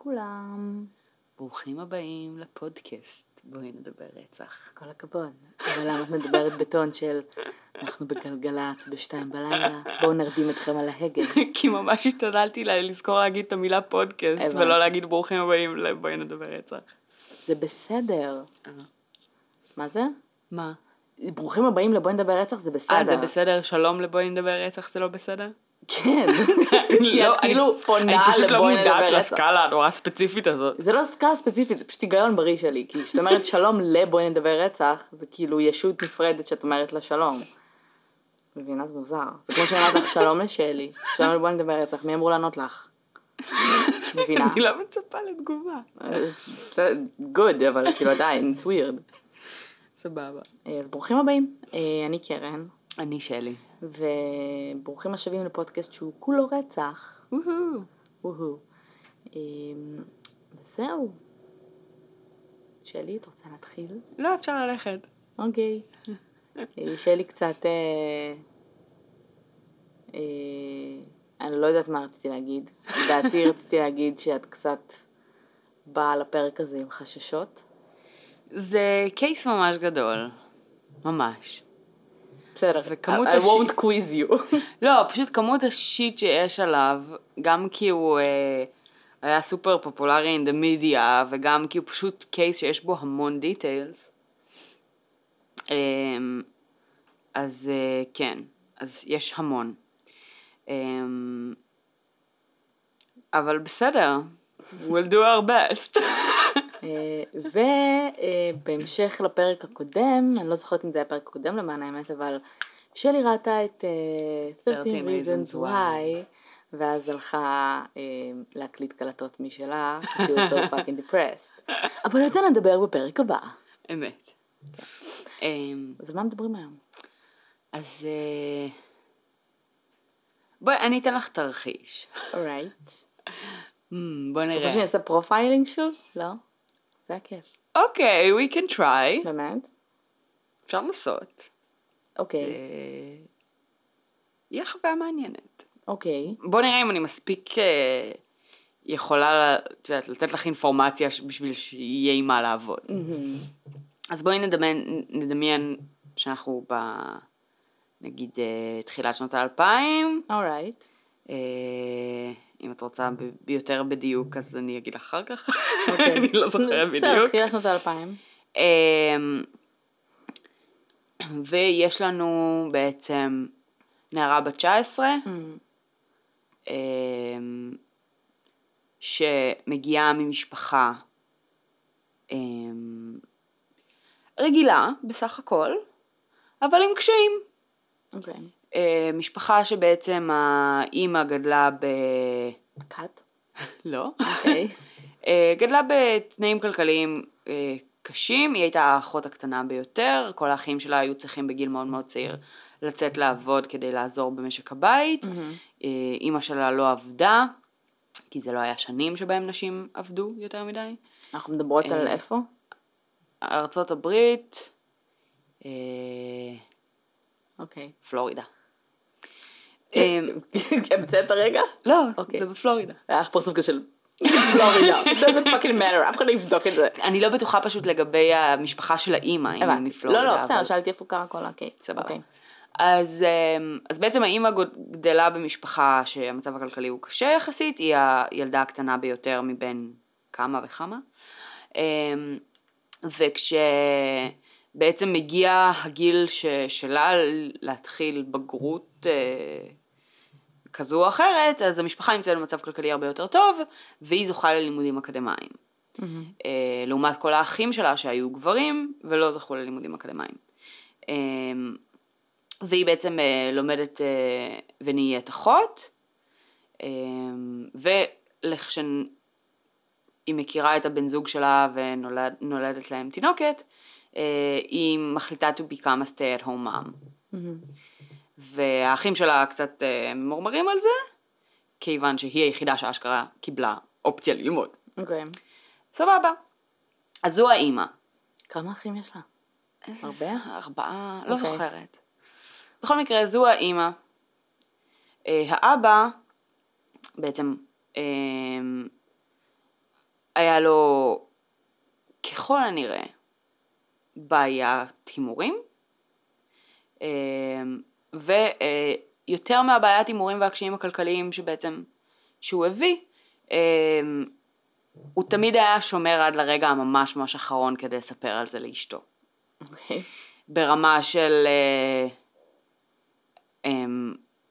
לכולם. ברוכים הבאים לפודקאסט. בואי נדבר רצח. כל הכבוד. אבל למה את מדברת בטון של אנחנו בגלגלצ בשתיים בלילה, בואו נרדים אתכם על ההגה. כי ממש השתדלתי לזכור להגיד את המילה פודקאסט, הבנתי. ולא להגיד ברוכים הבאים לבואי נדבר רצח. זה בסדר. אה. מה זה? מה? ברוכים הבאים לבואי נדבר רצח זה בסדר. אה, זה בסדר? שלום לבואי נדבר רצח זה לא בסדר? כן. כי לא, את כאילו פונה אני פשוט לא מודעת. לסקאלה הנורא הספציפית הזאת. זה לא סקאלה ספציפית, זה פשוט היגיון בריא שלי. כי כשאת אומרת שלום לבואי נדבר רצח, זה כאילו ישות נפרדת שאת אומרת לה שלום. מבינה? זה מוזר. זה כמו שאני אומרת לך שלום לשלי, שלום לבואי נדבר רצח, מי אמור לענות לך? מבינה? אני לא מצפה לתגובה. בסדר, גוד, אבל כאילו עדיין, it's weird. סבבה. אז ברוכים הבאים, אה, אני קרן, אני שלי. וברוכים השבים לפודקאסט שהוא כולו רצח. וואו. אה, וזהו. שלי, את רוצה להתחיל? לא, אפשר ללכת. אוקיי. אה, שלי קצת... אה, אה, אני לא יודעת מה רציתי להגיד. לדעתי רציתי להגיד שאת קצת באה לפרק הזה עם חששות. זה case ממש גדול. ממש. בסדר, וכמות I, I ה shit- won't quiz you. לא, פשוט כמות ה shit שיש עליו, גם כי הוא אה, היה סופר פופולרי in the media, וגם כי הוא פשוט case שיש בו המון details. אה, אז אה, כן, אז יש המון. אה, אבל בסדר, we'll do our best. ובהמשך לפרק הקודם, אני לא זוכרת אם זה היה הפרק הקודם למען האמת, אבל שלי ראתה את אה, 13 reasons why, ואז הלכה אה, להקליט קלטות משלה, she was so fucking depressed. אבל על זה נדבר בפרק הבא. אמת. אה, אז על מה מדברים היום? אז אה, בואי, אני אתן לך תרחיש. alright. Hmm, בוא אתה רוצה שאני נראה. אעשה profiling שוב? לא? זה הכיף. אוקיי, we can try. באמת? אפשר לנסות. אוקיי. זה יהיה חוויה מעניינת. אוקיי. בוא נראה אם אני מספיק אה, יכולה, את יודעת, לתת לך אינפורמציה בשביל שיהיה עם מה לעבוד. מהמם. אז בואי נדמיין, נדמיין שאנחנו ב... נגיד אה, תחילת שנות האלפיים. אורייט. אה, אם את רוצה ביותר בדיוק אז אני אגיד אחר כך. אוקיי. אני לא זוכרת בסדר, בדיוק. תחילת שנות האלפיים. אמ, ויש לנו בעצם נערה בת 19 מהמם. אמ, שמגיעה ממשפחה אמ, רגילה בסך הכל, אבל עם קשיים. אוקיי. אה, משפחה שבעצם האימא גדלה ב... קאט. לא. אוקיי. אה, גדלה בתנאים כלכליים אה, קשים, היא הייתה האחות הקטנה ביותר, כל האחים שלה היו צריכים בגיל מאוד מאוד צעיר לצאת לעבוד כדי לעזור במשק הבית. אה, אימא שלה לא עבדה, כי זה לא היה שנים שבהם נשים עבדו יותר מדי. אנחנו מדברות על איפה? ארצות הברית, אוקיי. פלורידה. המצאת הרגע? לא, אוקיי. זה בפלורידה. היה לך פרצוף כזה של פלורידה, doesn't fucking matter, אף אחד לא יבדוק את זה. אני לא בטוחה פשוט לגבי המשפחה של האימא, אם היא. מפלורידה. לא, לא, בסדר, שאלתי איפה קרה כל הקייס. סבבה. אוקיי. אז, אמ, אז בעצם האימא גדלה במשפחה שהמצב הכלכלי הוא קשה יחסית, היא הילדה הקטנה ביותר מבין כמה וכמה. אמ, וכשבעצם מגיע הגיל ש, שלה להתחיל בגרות אה, כזו או אחרת, אז המשפחה נמצאת במצב כלכלי הרבה יותר טוב, והיא זוכה ללימודים אקדמיים. מהמם. אה, לעומת כל האחים שלה שהיו גברים ולא זכו ללימודים אקדמיים. אה, והיא בעצם אה, לומדת אה, ונהיית אחות, אה, ולכשהיא מכירה את הבן זוג שלה ונולדת להם תינוקת, אה, היא מחליטה to become a stay at home mom. מהמם. והאחים שלה קצת אה, ממורמרים על זה, כיוון שהיא היחידה שאשכרה קיבלה אופציה ללמוד. אוקיי. סבבה. אז זו האימא. כמה אחים יש לה? הרבה? ארבעה? לא אוקיי. זוכרת. בכל מקרה, זו האימא. אה, האבא, בעצם, אה, היה לו ככל הנראה בעיית הימורים, אה, ויותר מהבעיית הימורים והקשיים הכלכליים שבעצם, שהוא הביא, אה, הוא תמיד היה שומר עד לרגע הממש ממש אחרון כדי לספר על זה לאשתו. אוקיי. Okay. ברמה של... אה,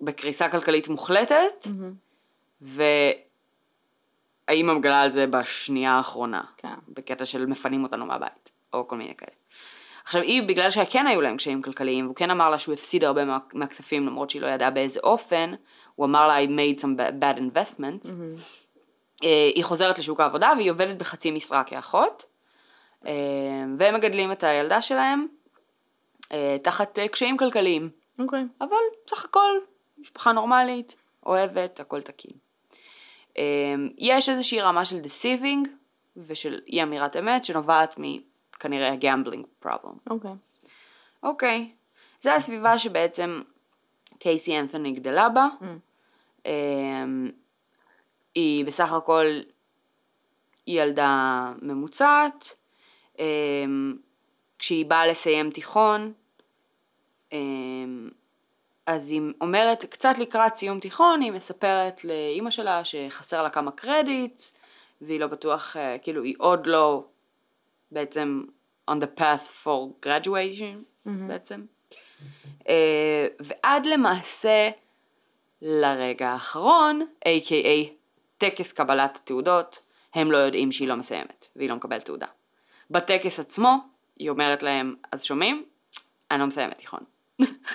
בקריסה כלכלית מוחלטת, mm-hmm. והאימא מגלה על זה בשנייה האחרונה, כן. בקטע של מפנים אותנו מהבית, או כל מיני כאלה. עכשיו היא, בגלל שכן היו להם קשיים כלכליים, והוא כן אמר לה שהוא הפסיד הרבה מה, מהכספים למרות שהיא לא ידעה באיזה אופן, הוא אמר לה I made some bad investments, mm-hmm. היא חוזרת לשוק העבודה והיא עובדת בחצי משרה כאחות, אה, והם מגדלים את הילדה שלהם אה, תחת קשיים כלכליים. אוקיי. Okay. אבל סך הכל משפחה נורמלית, אוהבת, הכל תקין. יש איזושהי רמה של deceiving ושל אי אמירת אמת שנובעת מכנראה gambling problem. אוקיי. אוקיי. זה הסביבה שבעצם קייסי אנת'וני גדלה בה. Mm. אמ, היא בסך הכל ילדה ממוצעת. אמ, כשהיא באה לסיים תיכון, אז היא אומרת, קצת לקראת סיום תיכון, היא מספרת לאימא שלה שחסר לה כמה קרדיטס, והיא לא בטוח, אה, כאילו היא עוד לא בעצם on the path for graduation mm-hmm. בעצם. Uh, ועד למעשה לרגע האחרון, a.k.a טקס קבלת התעודות, הם לא יודעים שהיא לא מסיימת והיא לא מקבלת תעודה. בטקס עצמו, היא אומרת להם, אז שומעים? אני לא מסיימת תיכון.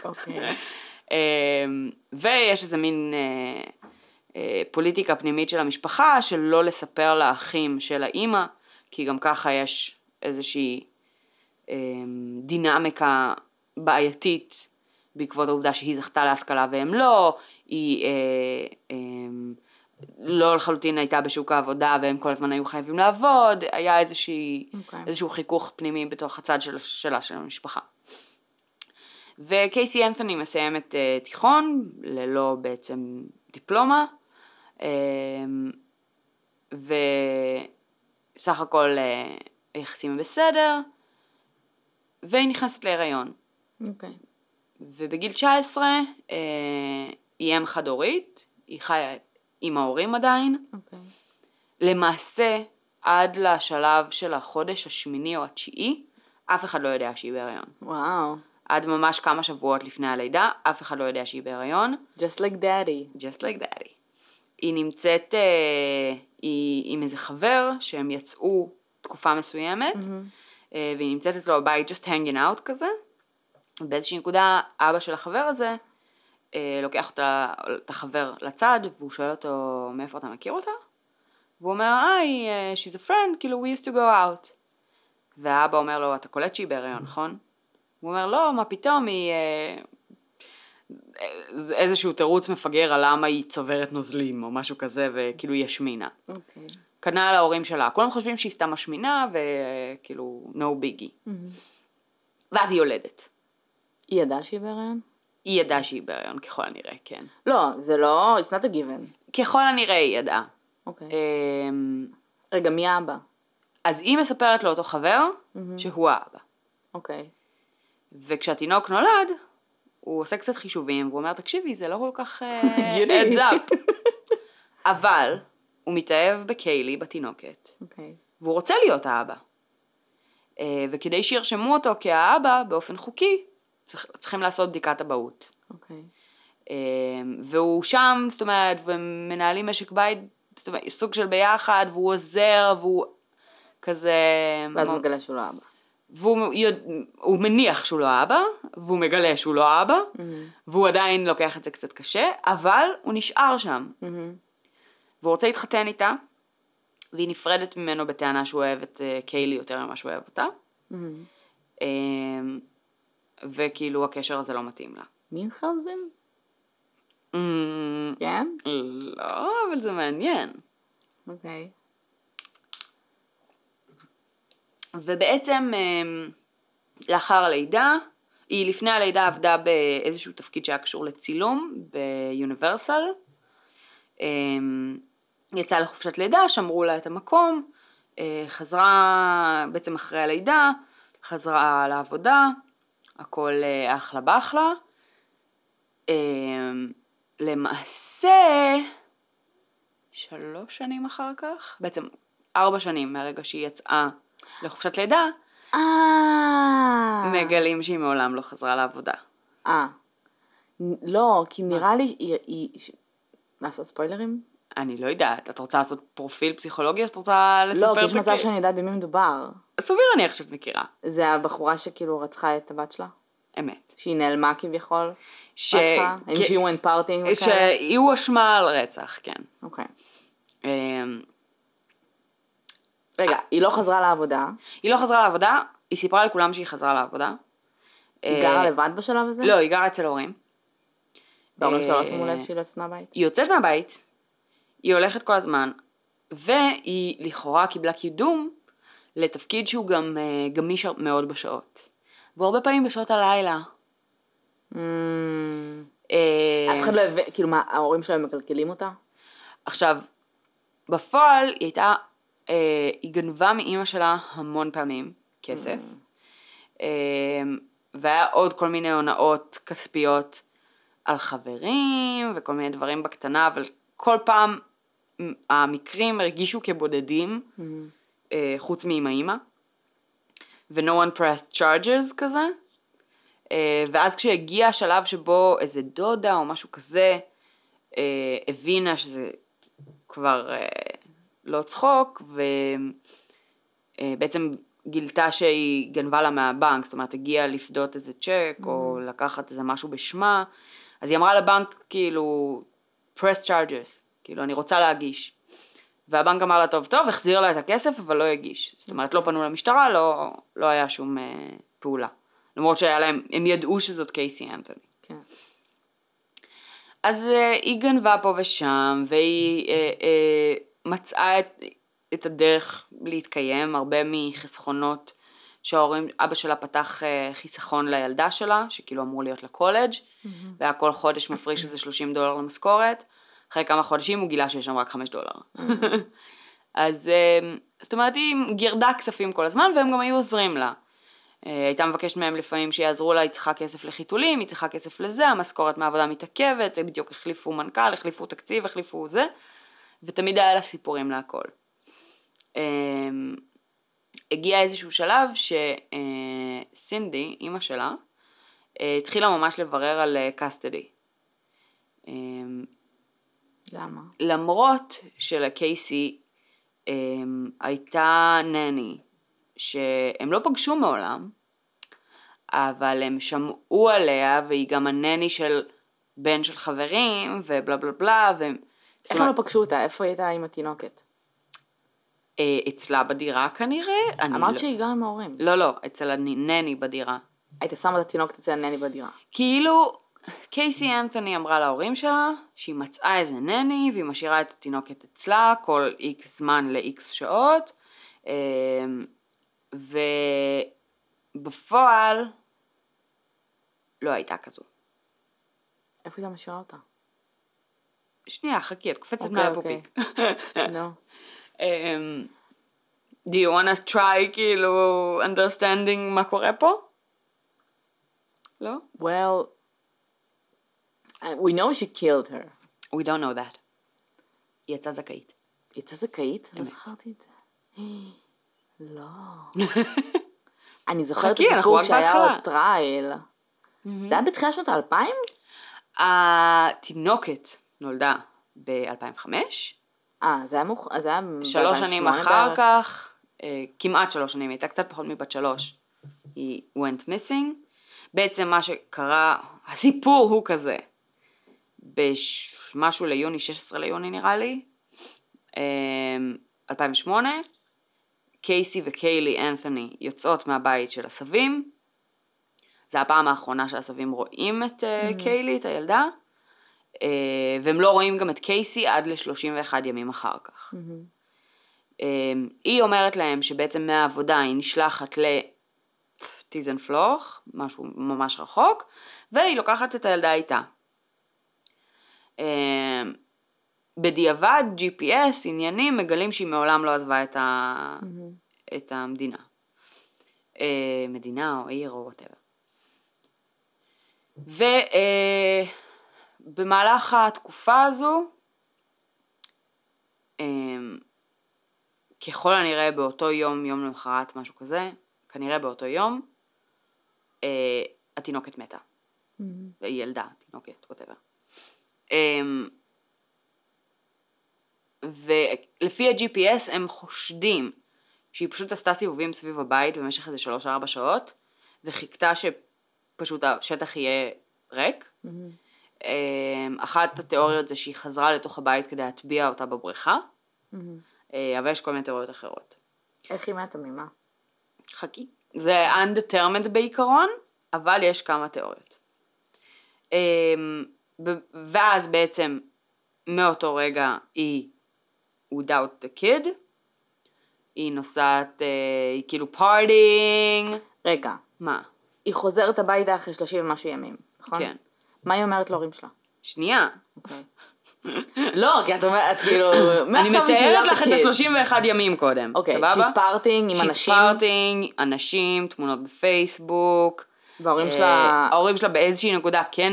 אוקיי. Okay. אמ, ויש איזה מין אה, אה, פוליטיקה פנימית של המשפחה של לא לספר לאחים של האימא, כי גם ככה יש איזושהי אמ, דינמיקה בעייתית בעקבות העובדה שהיא זכתה להשכלה והם לא, היא אה, אמ, לא לחלוטין הייתה בשוק העבודה והם כל הזמן היו חייבים לעבוד, היה איזושהי, okay. אוקיי. איזשהו חיכוך פנימי בתוך הצד של, שלה של המשפחה. וקייסי אנת'וני מסיימת uh, תיכון, ללא בעצם דיפלומה, uh, וסך הכל uh, היחסים בסדר, והיא נכנסת להיריון. אוקיי. Okay. ובגיל 19 uh, היא אם חד הורית, היא חיה עם ההורים עדיין. אוקיי. Okay. למעשה, עד לשלב של החודש השמיני או התשיעי, אף אחד לא יודע שהיא בהיריון. וואו. Wow. עד ממש כמה שבועות לפני הלידה, אף אחד לא יודע שהיא בהיריון. Just like daddy. Just like daddy. היא נמצאת אה, היא, עם איזה חבר שהם יצאו תקופה מסוימת, mm-hmm. אה, והיא נמצאת אצלו בבית just hanging out כזה. באיזושהי נקודה אבא של החבר הזה אה, לוקח אותה, את החבר לצד, והוא שואל אותו מאיפה אתה מכיר אותה? והוא אומר, היי, uh, she's a friend, כאילו we used to go out. והאבא אומר לו, אתה קולט שהיא בהיריון, נכון? הוא אומר, לא, מה פתאום, היא... אה, איזשהו תירוץ מפגר על למה היא צוברת נוזלים או משהו כזה וכאילו היא השמינה. אוקיי. Okay. כנ"ל ההורים שלה, כולם חושבים שהיא סתם משמינה וכאילו no biggie. Mm-hmm. ואז היא יולדת. היא ידעה שהיא בהריון? היא ידעה שהיא בהריון ככל הנראה, כן. לא, זה לא, it's not a given. ככל הנראה היא ידעה. אוקיי. Okay. אמ, רגע, מי האבא? אז היא מספרת לאותו חבר mm-hmm. שהוא האבא. אוקיי. Okay. וכשהתינוק נולד, הוא עושה קצת חישובים, והוא אומר, תקשיבי, זה לא כל כך heads up. אבל הוא מתאהב בקיילי, בתינוקת, okay. אוקיי. והוא רוצה להיות האבא. Uh, וכדי שירשמו אותו כהאבא, באופן חוקי, צריך, צריכים לעשות בדיקת אבהות. Okay. אוקיי. Uh, והוא שם, זאת אומרת, ומנהלים משק בית, זאת אומרת, סוג של ביחד, והוא עוזר, והוא כזה... ואז הוא מגלה שהוא לא אבא. והוא מניח שהוא לא האבא, והוא מגלה שהוא לא האבא, mm-hmm. והוא עדיין לוקח את זה קצת קשה, אבל הוא נשאר שם. Mm-hmm. והוא רוצה להתחתן איתה, והיא נפרדת ממנו בטענה שהוא אוהב את uh, קיילי יותר ממה שהוא אוהב אותה. Mm-hmm. Um, וכאילו הקשר הזה לא מתאים לה. מינכאוזן? Mm, כן? לא, אבל זה מעניין. אוקיי. Okay. ובעצם אמ, לאחר הלידה, היא לפני הלידה עבדה באיזשהו תפקיד שהיה קשור לצילום ביוניברסל. אמ, יצאה לחופשת לידה, שמרו לה את המקום, אה, חזרה בעצם אחרי הלידה, חזרה לעבודה, הכל אה, אחלה באחלה. אה, למעשה, שלוש שנים אחר כך, בעצם ארבע שנים מהרגע שהיא יצאה לחופשת לידה, אה. מגלים שהיא מעולם לא חזרה לעבודה. אה. לא, כי נראה לי, היא- לעשות ספוילרים? אני לא יודעת, את רוצה לעשות פרופיל פסיכולוגי או שאת רוצה לספר לא, כי יש מצב? שאני יודעת במי מדובר. סביר להניח שאת מכירה, זה הבחורה שכאילו רצחה את הבת שלה? אמת. שהיא נעלמה כביכול? ש... בהתחלה? And she went partying? שהיא הואשמה על רצח, כן. אוקיי. אמ, רגע, היא לא חזרה לעבודה, היא לא חזרה לעבודה, היא סיפרה לכולם שהיא חזרה לעבודה. היא אה, גרה לבד בשלב הזה? לא, היא גרה אצל הורים. וההורים שלה אה, לא שמו לב שהיא לא יוצאת מהבית? היא יוצאת מהבית, היא הולכת כל הזמן, והיא לכאורה קיבלה קידום לתפקיד שהוא גם אה, גמיש מאוד בשעות. והרבה פעמים בשעות הלילה. Mm, אה, אף אחד לא הבין, כאילו מה, ההורים שלהם מקלקלים אותה? עכשיו, בפועל היא הייתה, אה, היא גנבה מאימא שלה המון פעמים כסף. אה, והיה עוד כל מיני הונאות כספיות על חברים וכל מיני דברים בקטנה, אבל כל פעם המקרים הרגישו כבודדים, אה, חוץ מאמא אימא. ו-no one pressed charges כזה. אה, ואז כשהגיע השלב שבו איזה דודה או משהו כזה אה, הבינה שזה כבר לא צחוק, ובעצם גילתה שהיא גנבה לה מהבנק, זאת אומרת הגיעה לפדות איזה צ'ק או לקחת איזה משהו בשמה, אז היא אמרה לבנק כאילו press charges, כאילו אני רוצה להגיש. והבנק אמר לה טוב טוב, החזיר לה את הכסף אבל לא הגיש. זאת אומרת לא פנו למשטרה, לא, לא היה שום אה, פעולה. למרות שהיה להם, הם ידעו שזאת קייסי אנתוני. כן. אז uh, היא גנבה פה ושם, והיא uh, uh, מצאה את, את הדרך להתקיים, הרבה מחסכונות שההורים, אבא שלה פתח uh, חיסכון לילדה שלה, שכאילו אמור להיות לקולג', והיה כל חודש מפריש איזה 30 דולר למשכורת, אחרי כמה חודשים הוא גילה שיש שם רק 5 דולר. אז uh, זאת אומרת היא גירדה כספים כל הזמן, והם גם היו עוזרים לה. אה, הייתה מבקשת מהם לפעמים שיעזרו לה, היא צריכה כסף לחיתולים, היא צריכה כסף לזה, המשכורת מהעבודה מתעכבת, בדיוק החליפו מנכ"ל, החליפו תקציב, החליפו זה, ותמיד היה לה סיפורים להכל. אה, הגיע איזשהו שלב שסינדי, אימא שלה, אה, התחילה ממש לברר על קאסטדי. למה? למרות שלקייסי um, הייתה נני שהם לא פגשו מעולם, אבל הם שמעו עליה והיא גם הנני של בן של חברים ובלה בלה בלה. ו... זאת איך הם לא פגשו אותה? איפה היא הייתה עם התינוקת? אה, אצלה בדירה כנראה? אמרת לא... שהיא גרה עם ההורים. לא, לא, אצל הנני בדירה. היית שמה את התינוקת אצל הנני בדירה. כאילו, קייסי אנתוני אמרה להורים שלה שהיא מצאה איזה נני והיא משאירה את התינוקת אצלה כל איקס זמן לאיקס שעות אמ, ובפועל לא הייתה כזו. איפה היא משאירה אותה? שנייה, חכי, את קופצת אוקיי, מהפופיק. נו. אמ, do you wanna try כאילו understanding מה קורה פה? לא? Well, we know she killed her. We don't know that. היא יצאה זכאית. היא יצאה זכאית? לא. זכרתי את זה. לא. אני זוכרת את הסיפור רק שהיה בהתחלה. עוד trial. זה היה בתחילת שנות האלפיים? התינוקת נולדה ב-2005, אה, זה היה מוכ... זה היה שלוש שנים אחר. כך, אה, כמעט שלוש שנים, הייתה קצת פחות מבת שלוש, היא went missing. בעצם מה שקרה, הסיפור הוא כזה, במשהו ליוני, 16 ליוני נראה לי, אה, 2008, קייסי וקיילי אנת'וני יוצאות מהבית של הסבים, זה הפעם האחרונה שהסבים רואים את אה, קיילי, את הילדה, אה, והם לא רואים גם את קייסי עד ל-31 ימים אחר כך. מהמם. אה, היא אומרת להם שבעצם מהעבודה היא נשלחת לטיזנפלוך, משהו ממש רחוק, והיא לוקחת את הילדה איתה. אה, בדיעבד, GPS, עניינים, מגלים שהיא מעולם לא עזבה את, ה... את המדינה. אה, מדינה או עיר או וואטאבר. ובמהלך אה, התקופה הזו, אה, ככל הנראה באותו יום, יום למחרת, משהו כזה, כנראה באותו יום, אה, התינוקת מתה. Mm-hmm. היא ילדה, תינוקת, whatever. אה, ולפי ה-GPS הם חושדים שהיא פשוט עשתה סיבובים סביב הבית במשך איזה 3-4 שעות, וחיכתה שפשוט השטח יהיה ריק. Mm-hmm. אחת התיאוריות זה שהיא חזרה לתוך הבית כדי להטביע אותה בבריכה, mm-hmm. אבל יש כל מיני תיאוריות אחרות. איך היא מתה ממה? חכי. זה undetermined בעיקרון, אבל יש כמה תיאוריות. ואז בעצם מאותו רגע היא without the kid, היא נוסעת, אה, היא כאילו partying. רגע. מה? היא חוזרת הביתה אחרי 30 ומשהו ימים, נכון? כן. מה היא אומרת להורים שלה? שנייה. אוקיי. לא, כי את אומרת, כאילו, אני מתארת לך את ה-31 ימים קודם, אוקיי, סבבה? שהיא partying עם אנשים. partying, אנשים, תמונות בפייסבוק. וההורים שלה... ההורים שלה באיזושהי נקודה כן...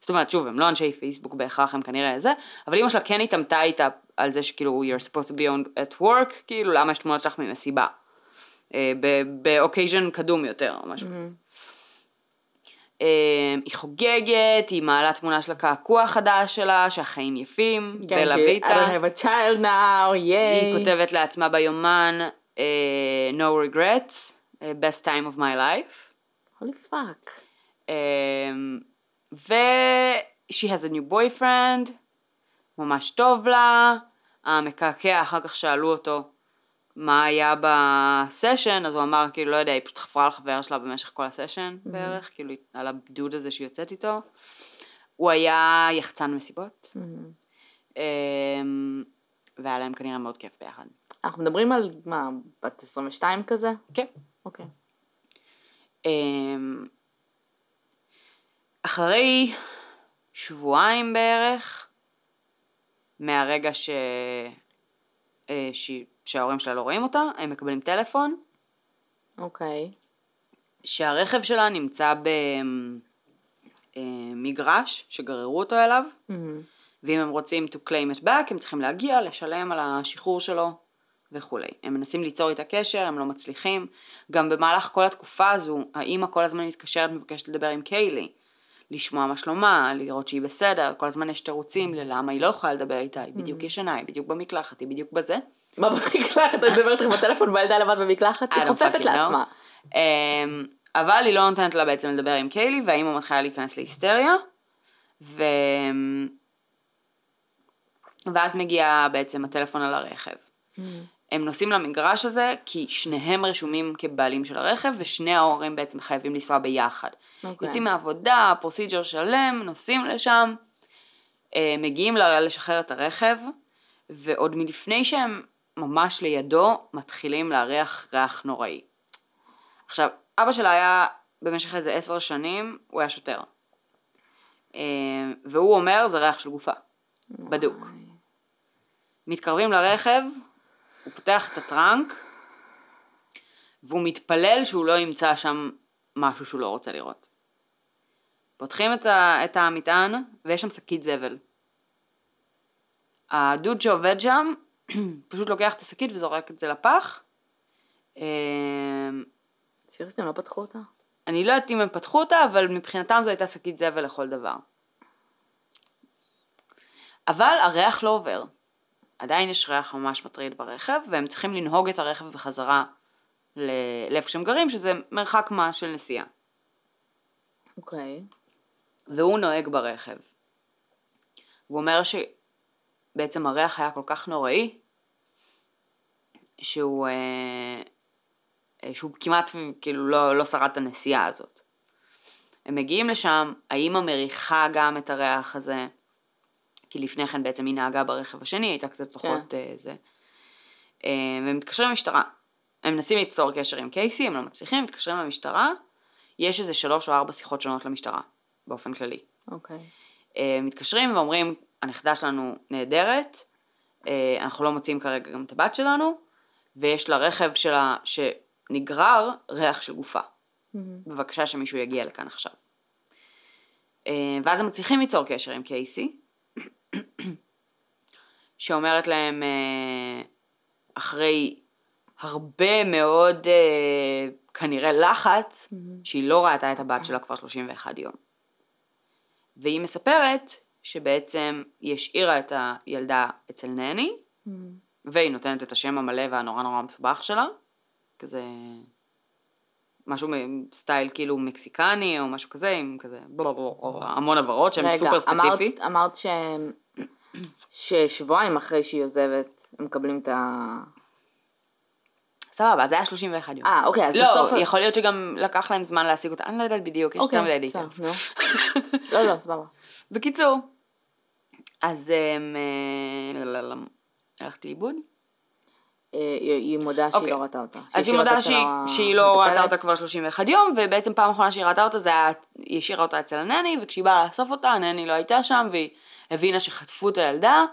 אה, זאת אומרת, שוב, הם לא אנשי פייסבוק בהכרח, הם כנראה זה, אבל אמא שלה כן התעמתה איתה על זה שכאילו you're supposed to be on at work, כאילו למה יש תמונות שלך ממסיבה. אה, באוקייז'ן קדום יותר או משהו כזה. אה, היא חוגגת, היא מעלה תמונה של הקעקוע החדש שלה, שהחיים יפים, כן, בלה ויטה. I don't have a child now, ייי. היא כותבת לעצמה ביומן uh, no regrets, best time of my life. holy fuck. Um, ו... she has a new boyfriend, ממש טוב לה, המקעקע, אחר כך שאלו אותו מה היה בסשן, אז הוא אמר, כאילו, לא יודע, היא פשוט חפרה על חבר שלה במשך כל הסשן mm-hmm. בערך, כאילו, על הבידוד הזה שהיא יוצאת איתו. הוא היה יחצן מסיבות, mm-hmm. והיה להם כנראה מאוד כיף ביחד. אנחנו מדברים על, מה, בת 22 כזה? כן. אוקיי. אמ, אחרי שבועיים בערך, מהרגע ש... אה, ש... שההורים שלה לא רואים אותה, הם מקבלים טלפון. אוקיי. Okay. שהרכב שלה נמצא במגרש שגררו אותו אליו, mm-hmm. ואם הם רוצים to claim it back, הם צריכים להגיע, לשלם על השחרור שלו וכולי. הם מנסים ליצור איתה קשר, הם לא מצליחים. גם במהלך כל התקופה הזו, האימא כל הזמן מתקשרת, מבקשת לדבר עם קיילי. לשמוע מה שלומה, לראות שהיא בסדר, כל הזמן יש תירוצים ללמה היא לא יכולה לדבר איתה, היא בדיוק mm. ישנה, היא בדיוק במקלחת, היא בדיוק בזה. מה במקלחת? את מדברת איתך בטלפון והילדה לבד במקלחת? היא חופפת לעצמה. אמ, אבל היא לא נותנת לה בעצם לדבר עם קיילי, והאימא מתחילה להיכנס להיסטריה, ו... ואז מגיע בעצם הטלפון על הרכב. הם נוסעים למגרש הזה כי שניהם רשומים כבעלים של הרכב ושני ההורים בעצם חייבים לנסוע ביחד. Okay. אוקיי. יוצאים מהעבודה, פרוסיג'ר שלם, נוסעים לשם, אה, מגיעים לשחרר את הרכב ועוד מלפני שהם ממש לידו מתחילים להריח ריח נוראי. עכשיו, אבא שלה היה במשך איזה עשר שנים, הוא היה שוטר. אה, והוא אומר זה ריח של גופה, בדוק. מתקרבים לרכב, הוא פותח את הטראנק והוא מתפלל שהוא לא ימצא שם משהו שהוא לא רוצה לראות. פותחים את, ה, את המטען ויש שם שקית זבל. הדוד שעובד שם פשוט לוקח את השקית וזורק את זה לפח. אמ, סירסים לא פתחו אותה? אני לא יודעת אם הם פתחו אותה, אבל מבחינתם זו הייתה שקית זבל לכל דבר. אבל הריח לא עובר. עדיין יש ריח ממש מטריד ברכב, והם צריכים לנהוג את הרכב בחזרה לאיפה שהם גרים, שזה מרחק מה של נסיעה. אוקיי. Okay. והוא נוהג ברכב. הוא אומר שבעצם הריח היה כל כך נוראי, שהוא, אה, אה שהוא כמעט כאילו לא, לא שרד את הנסיעה הזאת. הם מגיעים לשם, האימא מריחה גם את הריח הזה, כי לפני כן בעצם היא נהגה ברכב השני, הייתה קצת פחות כן. uh, זה. Uh, והם מתקשרים למשטרה. הם מנסים ליצור קשר עם קייסי, הם לא מצליחים, מתקשרים למשטרה, יש איזה שלוש או ארבע שיחות שונות למשטרה, באופן כללי. אוקיי. Okay. Uh, מתקשרים ואומרים, הנכדה שלנו נהדרת, אה, אנחנו לא מוצאים כרגע גם את הבת שלנו, ויש לה רכב שלה שנגרר ריח של גופה. בבקשה שמישהו יגיע לכאן עכשיו. אה, ואז הם מצליחים ליצור קשר עם קייסי, שאומרת להם אה, אחרי הרבה מאוד אה, כנראה לחץ, שהיא לא ראתה את הבת שלה כבר 31 יום. והיא מספרת שבעצם היא השאירה את הילדה אצל נני, והיא נותנת את השם המלא והנורא נורא מסובך שלה, כזה משהו סטייל כאילו מקסיקני או משהו כזה, עם כזה או המון עברות שהן סופר ספציפי. רגע, אמרת שהם, ששבועיים אחרי שהיא עוזבת, הם מקבלים את ה... סבבה, זה היה 31 יום. אה, אוקיי, אז לא, בסוף... יכול להיות שגם לקח להם זמן להשיג אותה, אני לא יודעת בדיוק, יש יותר מדי אוקיי. בסדר, נו. לא, לא, סבבה. בקיצור, אז הם... אה, לא, לא, לא, הלכתי לאיבוד. אה, היא מודה שהיא אוקיי. לא ראתה אותה. אז היא מודה שהיא, שהיא לא ראתה. אותה כבר 31 יום, ובעצם פעם אחרונה שהיא ראתה אותה זה היה, היא השאירה אותה אצל הנני, וכשהיא באה לאסוף אותה, הנני לא הייתה שם, והיא הבינה שחטפו את הילדה,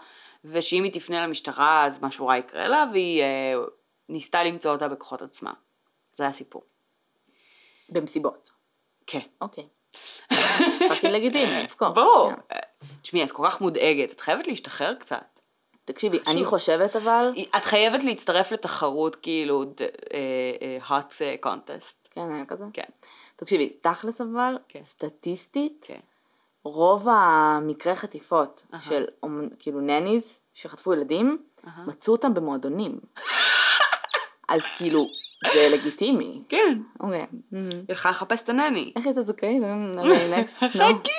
ושאם היא תפנה למשטרה אז משהו רע יקרה לה, והיא אה, ניסתה למצוא אותה בכוחות עצמה. זה הסיפור. במסיבות. כן. אוקיי. פאקינג לגיטימי. ברור. כן. אה, תשמעי, את כל כך מודאגת, את חייבת להשתחרר קצת. תקשיבי. אני חושבת אבל... את חייבת להצטרף לתחרות כאילו אה, אה, hot אה, contest. כן, היה כזה. כן. תקשיבי, תכלס אבל, כן. סטטיסטית, כן. רוב המקרי חטיפות. של כאילו נניז שחטפו ילדים. מצאו אותם במועדונים. אז כאילו, זה לגיטימי. כן. אוקיי. היא הלכה לחפש את הנני. איך הייתה זכאית? נראה נקסט. חכי,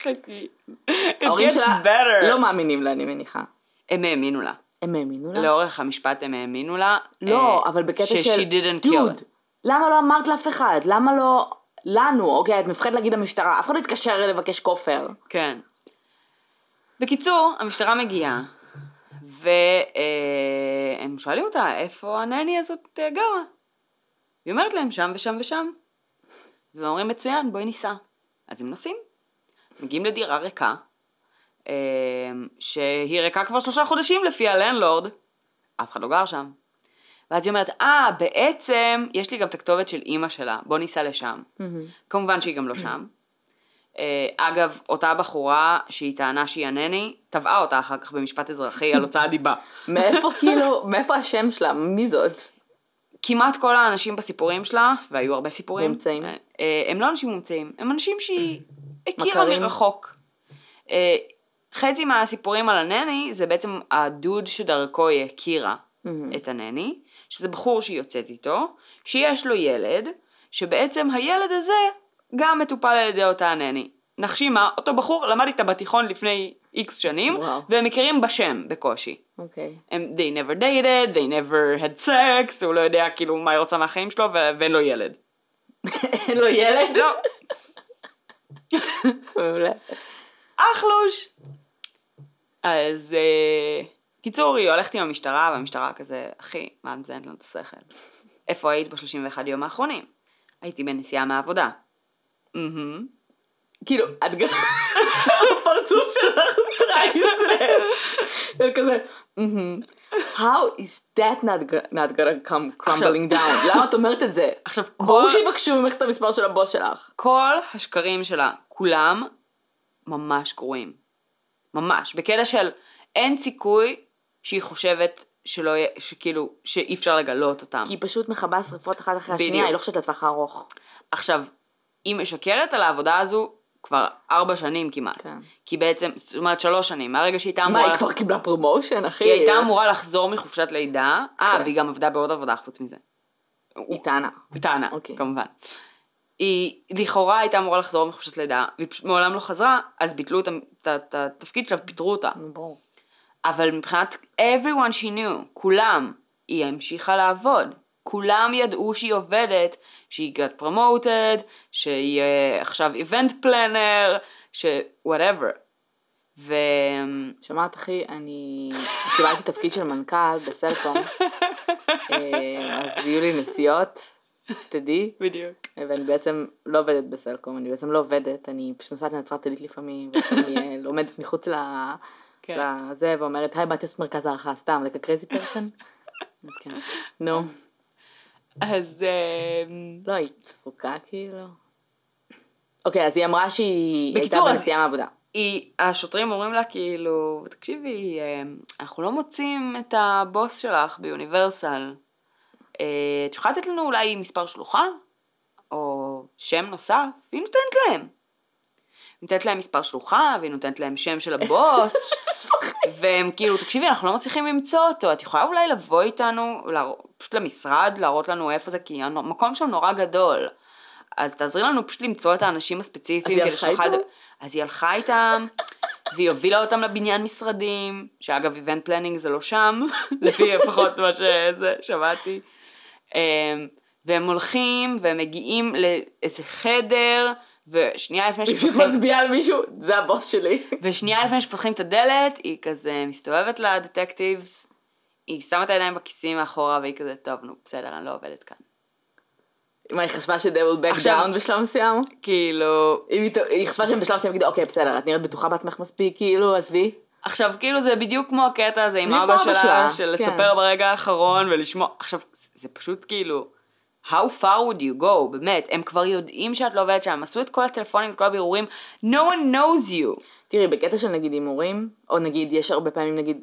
חכי. It gets better. לא מאמינים לה, אני מניחה. הם האמינו לה. הם האמינו לה? לאורך המשפט הם האמינו לה. לא, אה, אבל בקטע של... she didn't kill it. למה לא אמרת לאף אחד? למה לא... לנו, אוקיי, את מפחדת להגיד למשטרה, אף אחד לא יתקשר לבקש כופר. כן. בקיצור, המשטרה מגיעה, והם שואלים אותה, איפה הנני הזאת אה, גרה? היא אומרת להם, שם ושם ושם. והם אומרים, מצוין, בואי ניסע. אז הם נוסעים. מגיעים לדירה ריקה, אה, שהיא ריקה כבר שלושה חודשים לפי הלנדלורד. אף אחד לא גר שם. ואז היא אומרת, אה, בעצם יש לי גם את הכתובת של אימא שלה, בוא ניסע לשם. כמובן שהיא גם לא שם. אה, אגב, אותה בחורה שהיא טענה שהיא הנני, תבעה אותה אחר כך במשפט אזרחי על הוצאת דיבה. מאיפה כאילו, מאיפה השם שלה? מי זאת? כמעט כל האנשים בסיפורים שלה, והיו הרבה סיפורים, מומצאים? אה, אה, הם לא אנשים מומצאים, הם אנשים שהיא הכירה? מרחוק. חצי מהסיפורים על הנני זה בעצם הדוד שדרכו היא הכירה את הנני, שזה בחור שהיא יוצאת איתו, שיש לו ילד, שבעצם הילד הזה גם מטופל על ידי אותה הנני. נחשי מה, אותו בחור למד איתה בתיכון לפני איקס שנים, וואו. והם מכירים בשם בקושי. אוקיי. הם, they never dated, they never had sex, הוא לא יודע כאילו מה היא רוצה מהחיים שלו ו- ואין לו ילד. אין לו ילד? לא. אחלוש. אז אה, קיצור, היא הולכת עם המשטרה, והמשטרה כזה, אחי, מה מזיינת לנו את השכל? איפה היית ב-31 יום האחרונים? הייתי בנסיעה מהעבודה. מהמם. כאילו, את גם... הפרצוף שלך פרייסלס. זה כזה, "מהמם. how is that not not gonna come crumbling down? למה את אומרת את זה? עכשיו, ברור כל- שיבקשו ממך את המספר של הבוס שלך. כל השקרים שלה, כולם ממש גרועים. ממש. בקטע של אין סיכוי שהיא חושבת שלא יהיה, שכאילו, שאי אפשר לגלות אותם. כי היא פשוט מכבה שריפות אחת אחרי בדיוק. השנייה, היא לא חושבת לטווח הארוך. עכשיו, היא משקרת על העבודה הזו כבר ארבע שנים כמעט. כן. כי בעצם, זאת אומרת שלוש שנים, מהרגע שהיא הייתה מה, אמורה... היא כבר קיבלה promotion, אחי? היא הייתה אמורה לחזור מחופשת לידה, אה, כן. והיא גם עבדה בעוד עבודה חוץ מזה. היא טענה. היא טענה, אוקיי. כמובן. היא לכאורה הייתה אמורה לחזור מחופשת לידה, והיא פשוט מעולם לא חזרה, אז ביטלו את התפקיד שלה ופיטרו אותה. ברור. אבל מבחינת everyone she knew, כולם, היא המשיכה לעבוד. כולם ידעו שהיא עובדת, שהיא got promoted, שהיא אה, עכשיו event planner, ש... whatever. ו... שמעת אחי, אני קיבלתי תפקיד של מנכ"ל בסלקום, אה, אז יהיו לי נסיעות, שתדעי, בדיוק. ואני בעצם לא עובדת בסלקום, אני בעצם לא עובדת, אני פשוט נוסעת לנצרת עילית לפעמים, ואני אה, לומדת מחוץ ל... כן. לזה, ואומרת, היי, באתי לעשות מרכז הערכה, סתם, like a crazy person. אז כן. נו. אז... אמ, לא, היא תפוקה כאילו. אוקיי, אז היא אמרה שהיא הייתה בנסיעה מהעבודה. היא, השוטרים אומרים לה כאילו, תקשיבי, אמ, אנחנו לא מוצאים את הבוס שלך ביוניברסל. אה, את יכולה לתת לנו אולי מספר שלוחה? או שם נוסף? והיא נותנת להם. היא נותנת להם מספר שלוחה, והיא נותנת להם שם של הבוס. והם כאילו, תקשיבי, אנחנו לא מצליחים למצוא אותו, את יכולה אולי לבוא איתנו, פשוט למשרד, להראות לנו איפה זה, כי המקום שם נורא גדול. אז תעזרי לנו פשוט למצוא את האנשים הספציפיים. אז היא הלכה איתם? אז היא הלכה איתם, והיא הובילה אותם לבניין משרדים, שאגב, event planning זה לא שם, לפי לפחות מה שזה, שמעתי. אמ, והם הולכים, והם מגיעים לאיזה חדר, ושנייה לפני שפותחים... מצביעה על מישהו, זה הבוס שלי. ושנייה לפני שפותחים את הדלת, היא כזה מסתובבת לדטקטיבס, היא שמה את הידיים בכיסים מאחורה, והיא כזה, טוב, נו, בסדר, אני לא עובדת כאן. מה, היא חשבה will back עכשיו- down בשלב מסוים? כאילו, היא חשבה שהם בשלב מסוים יגידו, אוקיי, בסדר, את נראית בטוחה בעצמך מספיק, כאילו, עזבי. עכשיו, כאילו זה בדיוק כמו הקטע הזה עם אבא שלה, של כן. לספר ברגע האחרון ולשמוע, עכשיו, זה- פשוט כאילו, how far would you go, באמת, הם כבר יודעים שאת לא עובדת שם, עשו את כל הטלפונים, את כל הבירורים, no one knows you. תראי, בקטע של נגיד הימורים, או נגיד, יש הרבה פעמים נגיד,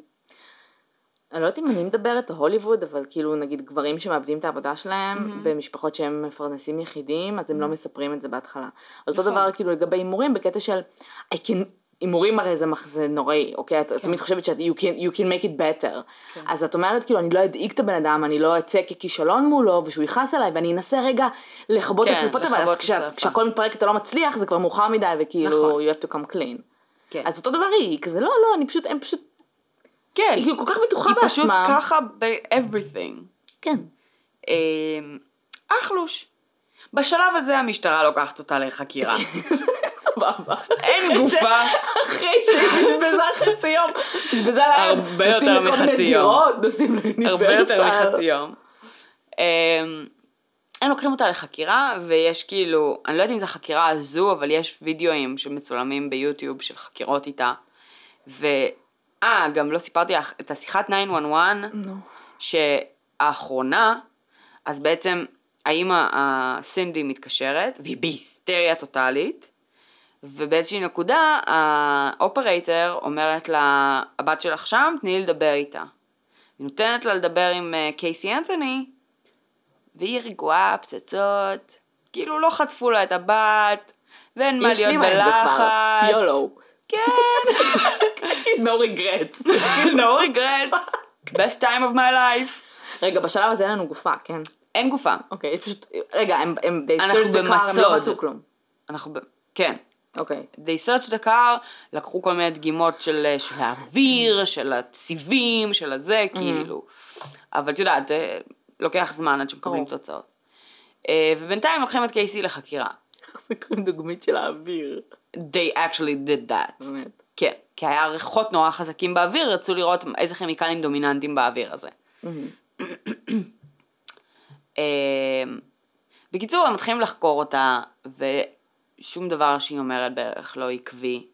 אני לא יודעת אם אני מדברת או הוליווד, אבל כאילו נגיד גברים שמאבדים את העבודה שלהם במשפחות שהם מפרנסים יחידים, אז הם לא מספרים את זה בהתחלה. אז אותו נכון. דבר כאילו לגבי הימורים, בקטע של, I can, הימורים הרי זה, מח- זה נוראי, אוקיי? את תמיד חושבת שאת, you can, you can make it better. אז את אומרת כאילו, אני לא אדאיג את הבן אדם, אני לא אצא ככישלון מולו, ושהוא יכעס עליי, ואני אנסה רגע לכבות את כן, השרפות, אבל אז את כשה-. כשהכל מתפרק אתה לא מצליח, זה כבר מאוחר מדי, וכאילו, נכון. you have to come clean. כן. אז אותו דבר היא, היא כזה לא, לא, אני פשוט, הם פשוט, כן, היא כאילו כל כך בטוחה היא פשוט בעצמה. ככה ב-everything. כן. אמ, אחלוש. בשלב הזה המשטרה לוקחת אותה לחקירה. סבבה. אין גופה. אחרי שהיא בזבזה חצי יום, בזבזה להם, הרבה יותר מחצי יום. נוסעים לאוניברסיטה. הרבה יותר מחצי יום. אמ, הם לוקחים אותה לחקירה, ויש כאילו, אני לא יודעת אם זו החקירה הזו, אבל יש וידאוים שמצולמים ביוטיוב של חקירות איתה. ו... אה, גם לא סיפרתי לך את השיחת 911, נו. שהאחרונה, אז בעצם האימא הסינדי מתקשרת, והיא בהיסטריה טוטאלית, ובאיזושהי נקודה ה operator אומרת לה, הבת שלך שם, תני לי לדבר איתה. היא נותנת לה לדבר עם אה, קייסי אנתוני, והיא רגועה, פצצות, כאילו לא חטפו לה את הבת, ואין מה להיות. בלחץ. YOLO. כן, no regrets. no regrets, best time of my life. רגע, בשלב הזה אין לנו גופה, כן? אין גופה. אוקיי, פשוט, רגע, הם, הם, they אנחנו searched the car, הם לא. מצאו כלום. אנחנו ב... כן. אוקיי. they searched the car, לקחו כל מיני דגימות של, של האוויר, של הסיבים, של הזה, כאילו. אבל את יודעת, אה, לוקח זמן עד שמקבלים ברור. תוצאות. אה, ובינתיים לוקחים את קייסי לחקירה. איך זה קוראים דוגמית של האוויר? They actually did that. באמת. כן, כי היה ריחות נורא חזקים באוויר, רצו לראות איזה כימיקלים דומיננטיים באוויר הזה. אמ, בקיצור, הם מתחילים לחקור אותה, ושום דבר שהיא אומרת בערך לא עקבי.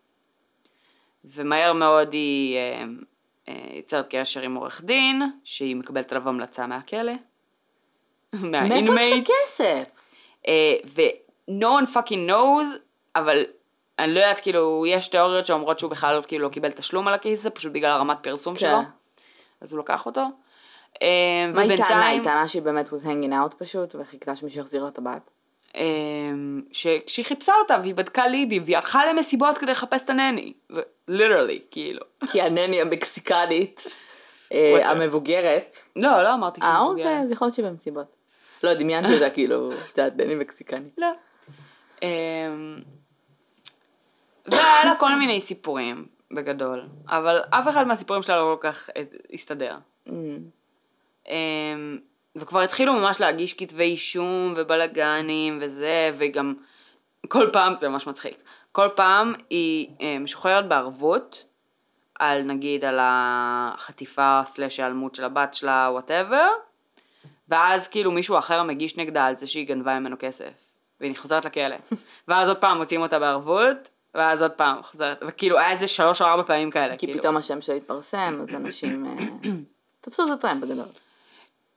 ומהר מאוד היא אמ, אה, יוצרת קשר עם עורך דין, שהיא מקבלת עליו המלצה מהכלא. מאיפה יש מה inmates. כסף? אה, ו-no one fucking knows, אבל אני לא יודעת, כאילו, יש תיאוריות שאומרות שהוא בכלל כאילו לא קיבל תשלום על ה case הזה, פשוט בגלל הרמת פרסום כן. שלו. אז הוא לקח אותו. אה, מה היא טענה? היא טענה שהיא באמת was hanging out פשוט, וחיכתה שמישהו יחזיר לה את הבת. אה, ש- שהיא חיפשה אותה, והיא בדקה לידים, והיא הלכה למסיבות כדי לחפש את הנני. ליטרלי, כאילו. כי הנני המקסיקנית, אה. המבוגרת. לא, לא אמרתי שהיא אה, מבוגרת. אוקיי, אז יכול להיות שהיא במסיבות. לא, דמיינתי אותה כאילו, את יודעת, נני מקסיקנית. לא. אמ, והיה לה כל מיני סיפורים, בגדול, אבל אף אחד מהסיפורים שלה לא כל כך אה, הסתדר. וכבר התחילו ממש להגיש כתבי אישום ובלאגנים וזה, וגם כל פעם, זה ממש מצחיק, כל פעם היא אה, משוחררת בערבות, על נגיד על החטיפה סלש היעלמות של הבת שלה, וואטאבר, ואז כאילו מישהו אחר מגיש נגדה על זה שהיא גנבה ממנו כסף, והיא חוזרת לכלא. ואז עוד פעם מוצאים אותה בערבות, ואז עוד פעם חוזרת, וכאילו היה איזה שלוש או ארבע פעמים כאלה. כי כאילו. פתאום השם שלה התפרסם, אז אנשים אה, תפסו את הטרמפ בגדול.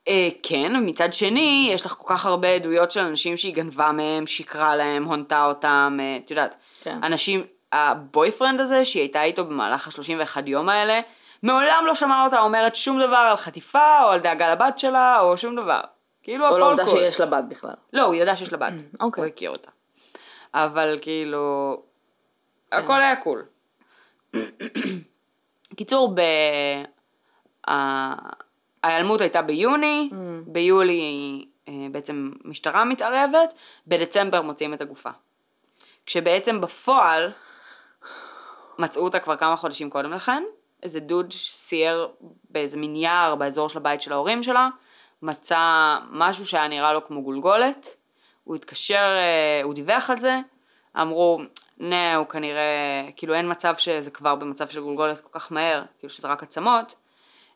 אה, כן, ומצד שני, יש לך כל כך הרבה עדויות של אנשים שהיא גנבה מהם, שיקרה להם, הונתה אותם, אה, את יודעת. כן. אנשים, הבויפרנד הזה, שהיא הייתה איתו במהלך ה-31 יום האלה, מעולם לא שמעה אותה אומרת שום דבר על חטיפה, או על דאגה לבת שלה, או שום דבר. כאילו או הכל לעובדה cool. שיש לה בת בכלל. לא, הוא ידע שיש לה בת. אוקיי. הוא הכיר אותה. אבל כאילו, כן. הכל היה cool. קיצור, ב... ההיעלמות הייתה ביוני, Mm. ביולי אה, בעצם משטרה מתערבת, בדצמבר מוציאים את הגופה. כשבעצם בפועל מצאו אותה כבר כמה חודשים קודם לכן, איזה דוד סייר באיזה מין יער באזור של הבית של ההורים שלה, מצא משהו שהיה נראה לו כמו גולגולת, הוא התקשר, אה, הוא דיווח על זה, אמרו, נה, הוא כנראה, כאילו אין מצב שזה כבר במצב של גולגולת כל כך מהר, כאילו שזה רק עצמות.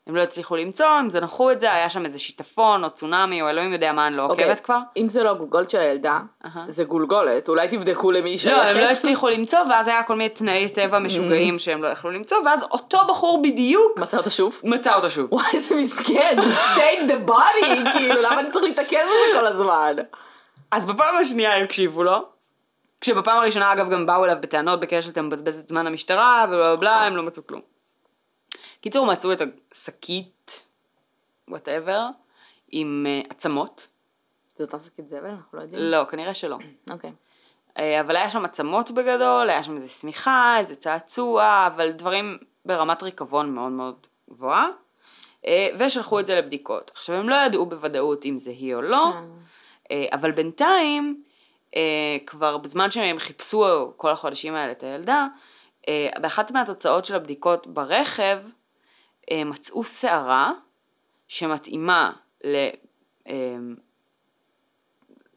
הם לא הצליחו למצוא, הם זנחו את זה, היה שם איזה שיטפון או צונאמי או אלוהים יודע מה, אני לא אוקיי, עוקבת כבר. אם זה לא גולגולת של הילדה, אהה. זה גולגולת, אולי תבדקו למי היא לא, הם לא שייכת. הצליחו למצוא, ואז היה כל מיני תנאי טבע משוגעים שהם לא יכלו למצוא, ואז אותו בחור בדיוק מצא אותה שוב? מצא אותה שוב. וואי, איזה מסכן, just take the body, כאילו, למה אני צריך להתקל בזה כל הזמן? אז בפעם השנייה הקשיבו לו, כשבפעם הראשונה אגב גם באו אליו בטענות בקשר שאתה מבזבז את זמן המשטרה ובלה בלה בלה, הם לא מצאו כלום. קיצור מצאו את השקית, וואטאבר, עם אה, עצמות, זה אותה שקית זבל? אנחנו לא יודעים? לא, כנראה שלא. אוקיי. אה, אבל היה שם עצמות בגדול, היה שם איזה שמיכה, איזה צעצוע, אבל דברים ברמת ריקבון מאוד מאוד גבוהה, אה, ושלחו את זה לבדיקות. עכשיו הם לא ידעו בוודאות אם זה היא או לא. אה, אבל בינתיים, אה, כבר בזמן שהם חיפשו כל החודשים האלה את הילדה, באחת מהתוצאות של הבדיקות ברכב, מצאו שערה שמתאימה ל... אה,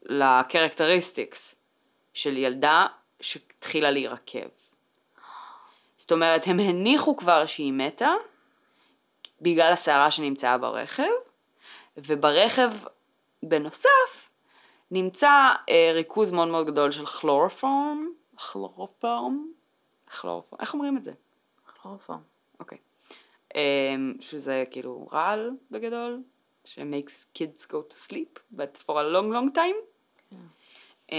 ל characteristics של ילדה שהתחילה להירקב. זאת אומרת, הם הניחו כבר שהיא מתה בגלל השערה שנמצאה ברכב, וברכב בנוסף נמצא אה, ריכוז מאוד מאוד גדול של כלורופורם, כלורופורם, איך אומרים את זה? כלורופורם. אוקיי. שזה כאילו רעל בגדול, ש-makes kids go to sleep, but for a long long time. Um,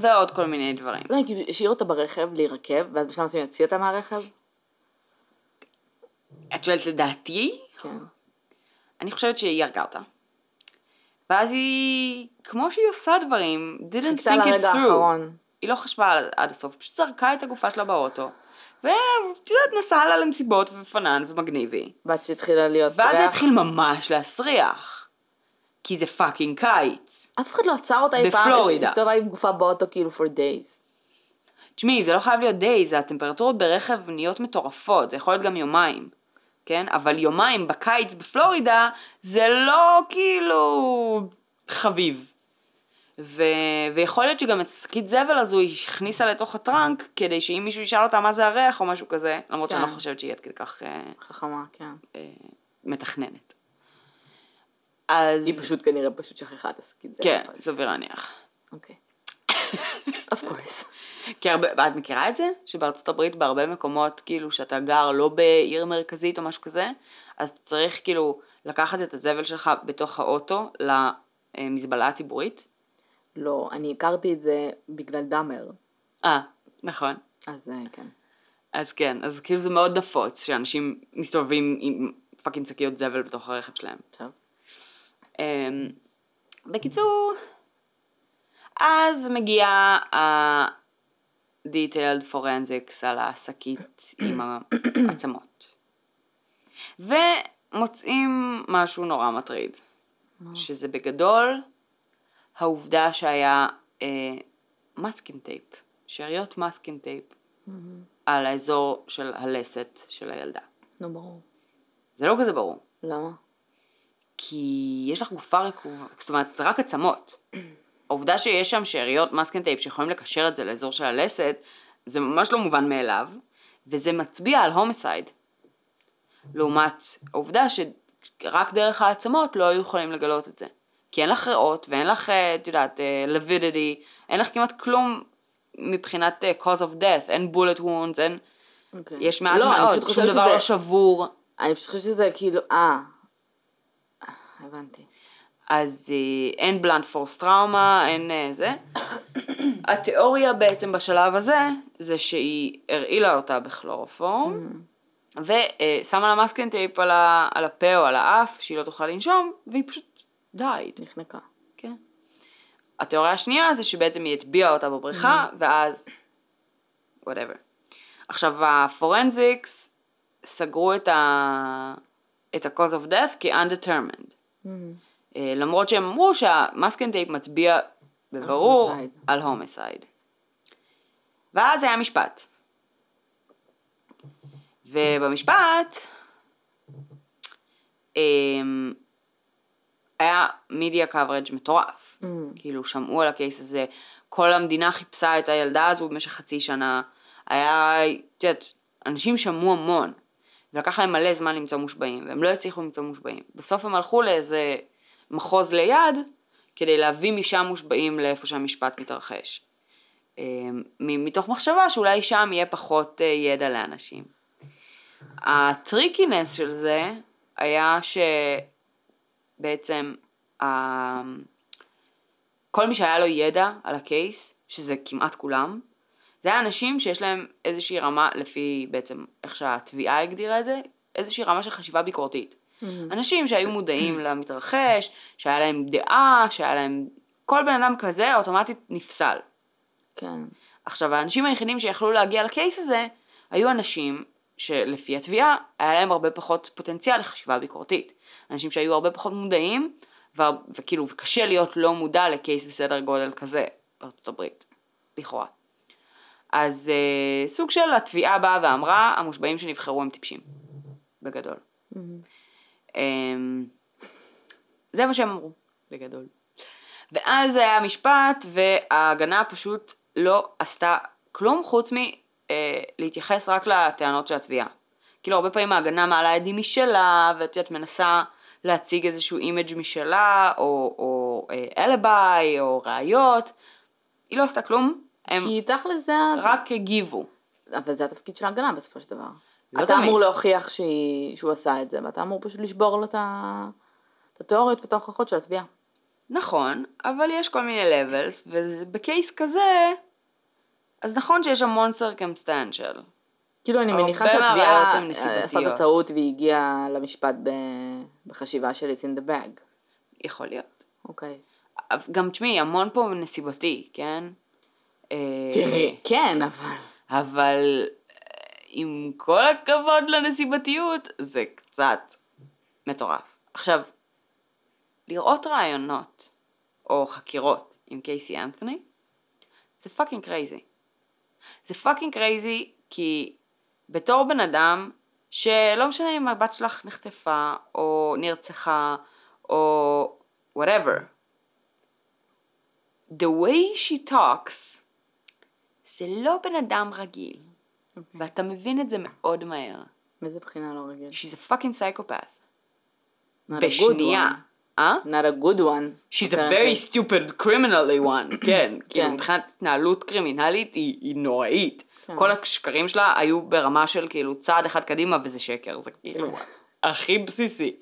ועוד כל מיני דברים. לא, כאילו, השאיר אותה ברכב להירקב, ואז בשלב מסוים יוציא אותה מהרכב? את שואלת לדעתי? כן. אני חושבת שהיא הרגה אותה. ואז היא, כמו שהיא עושה דברים, didn't think it through. האחרון. היא לא חשבה עד הסוף, פשוט זרקה את הגופה שלה באוטו. ואת יודעת, נסעה לה למסיבות ופנאן ומגניבי. בת שהתחילה להיות ואז זה ריח. התחיל ממש להסריח. כי זה fucking קיץ. אף אחד לא עצר אותה אי פעם, בפלורידה. הסתובבה עם גופה באוטו כאילו for days. תשמעי, זה לא חייב להיות דייז, הטמפרטורות ברכב נהיות מטורפות, זה יכול להיות גם יומיים, כן? אבל יומיים בקיץ בפלורידה זה לא כאילו חביב. ו... ויכול להיות שגם את השקית זבל הזו היא הכניסה לתוך הטראנק, כדי שאם מישהו ישאל אותה מה זה הריח או משהו כזה, למרות שאני כן. לא חושבת שהיא עד כדי כך אה, חכמה, כן. אה, מתכננת. אז... היא פשוט כנראה פשוט שכחה את השקית זבל. כן, סביר להניח. אוקיי. of course. כי הרבה, ואת מכירה את זה? שבארצות הברית בהרבה מקומות, כאילו, שאתה גר לא בעיר מרכזית או משהו כזה, אז צריך כאילו לקחת את הזבל שלך בתוך האוטו למזבלה הציבורית? לא, אני הכרתי את זה בגלל דאמר. אה, נכון. אז אה, כן. אז כן, אז כאילו זה מאוד נפוץ שאנשים מסתובבים עם fucking שקיות זבל בתוך הרכב שלהם. טוב. אמ, בקיצור, אז מגיעה ה-detailed forensics על השקית עם העצמות. ומוצאים משהו נורא מטריד, שזה בגדול העובדה שהיה masking tape, שאריות masking tape על האזור של הלסת של הילדה. נו, ברור. זה לא כזה ברור. למה? כי יש לך גופה רקובה, זאת אומרת, זה רק עצמות. העובדה שיש שם שאריות masking tape שיכולים לקשר את זה לאזור של הלסת, זה ממש לא מובן מאליו, וזה מצביע על homicide. לעומת העובדה שרק דרך העצמות לא היו יכולים לגלות את זה. כי אין לך ריאות, ואין לך, אה, את יודעת, lividity, אין לך כמעט כלום מבחינת uh, cause of death, אין bullet wounds, אין... אוקיי. יש מעט לא, מאוד, שום דבר שזה- לא שבור. אני פשוט חושבת שזה כאילו, אה. הבנתי. אז אה, אין blunt force trauma, אין אה, זה. התיאוריה בעצם בשלב הזה, זה שהיא הרעילה אותה בכלורופורם, ושמה לה masking tape על, ה, על הפה או על האף, שהיא לא תוכל לנשום, והיא פשוט died. נחנקה. כן. התיאוריה השנייה זה שבעצם היא הטביעה אותה בבריכה, ואז... whatever. עכשיו, ה forensics סגרו את ה... את ה-cause of death כ-undetermined. אה, למרות שהם אמרו שה masking tape מצביע בברור. על homicide. ואז היה משפט. ובמשפט אמ, היה media coverage מטורף. כאילו שמעו על הקייס הזה, כל המדינה חיפשה את הילדה הזו במשך חצי שנה. היה, את יודעת, אנשים שמעו המון. ולקח להם מלא זמן למצוא מושבעים, והם לא הצליחו למצוא מושבעים. בסוף הם הלכו לאיזה מחוז ליד, כדי להביא משם מושבעים לאיפה שהמשפט מתרחש. אה, מ- מתוך מחשבה שאולי שם יהיה פחות אה, ידע לאנשים. הטריקינס של זה היה שבעצם ה- כל מי שהיה לו ידע על הקייס, שזה כמעט כולם, זה היה אנשים שיש להם איזושהי רמה, לפי בעצם איך שהתביעה הגדירה את זה, איזושהי רמה של חשיבה ביקורתית. אנשים שהיו מודעים למתרחש, שהיה להם דעה, שהיה להם... כל בן אדם כזה אוטומטית נפסל. כן. עכשיו, האנשים היחידים שיכלו להגיע לקייס הזה, היו אנשים שלפי התביעה, היה להם הרבה פחות פוטנציאל לחשיבה ביקורתית. אנשים שהיו הרבה פחות מודעים, וכאילו, וקשה להיות לא מודע לקייס בסדר גודל כזה בארצות הברית, לכאורה. אז אה, סוג של התביעה באה ואמרה, המושבעים שנבחרו הם טיפשים, בגדול. אמ, זה מה שהם אמרו, בגדול. ואז היה משפט, וההגנה פשוט לא עשתה כלום חוץ מלהתייחס רק לטענות של התביעה. כאילו הרבה פעמים ההגנה מעלה עדים משלה, ואת יודעת מנסה להציג איזשהו image משלה, או, או אה, אלביי, או ראיות. היא לא עשתה כלום, הם כי תכל'ס זה... רק הגיבו. אבל זה התפקיד של ההגנה בסופו של דבר. לא אתה תמיד. אמור להוכיח שהיא- שהוא עשה את זה, ואתה אמור פשוט לשבור לו את ה- את התיאוריות ואת ההוכחות של התביעה. נכון, אבל יש כל מיני levels, וב case כזה, אז נכון שיש המון circumstantial. כאילו אני מניחה שהתביעה אה. עשתה את הטעות והיא הגיעה למשפט בחשיבה של it's in the bag. יכול להיות. אוקיי. גם תשמעי, המון פה נסיבתי, כן? אה, תראי, כן, אבל... אבל אה, עם כל הכבוד לנסיבתיות, זה קצת מטורף. עכשיו, לראות רעיונות או חקירות עם קייסי אנת'וני, זה fucking crazy. זה fucking crazy כי בתור בן אדם שלא משנה אם הבת שלך נחטפה או נרצחה או whatever, the way she talks זה לא בן אדם רגיל. אוקיי. ואתה מבין את זה מאוד מהר. מאיזה בחינה לא רגיל? She's a fucking psychopath. Not בשנייה. אה? Not a good one. She's a אוקיי. very stupid criminally one, כן, כאילו כן. מבחינת התנהלות קרימינלית היא, היא נוראית. כן. כל השקרים שלה היו ברמה של כאילו צעד אחד קדימה וזה שקר, זה כאילו כן. הכי בסיסי.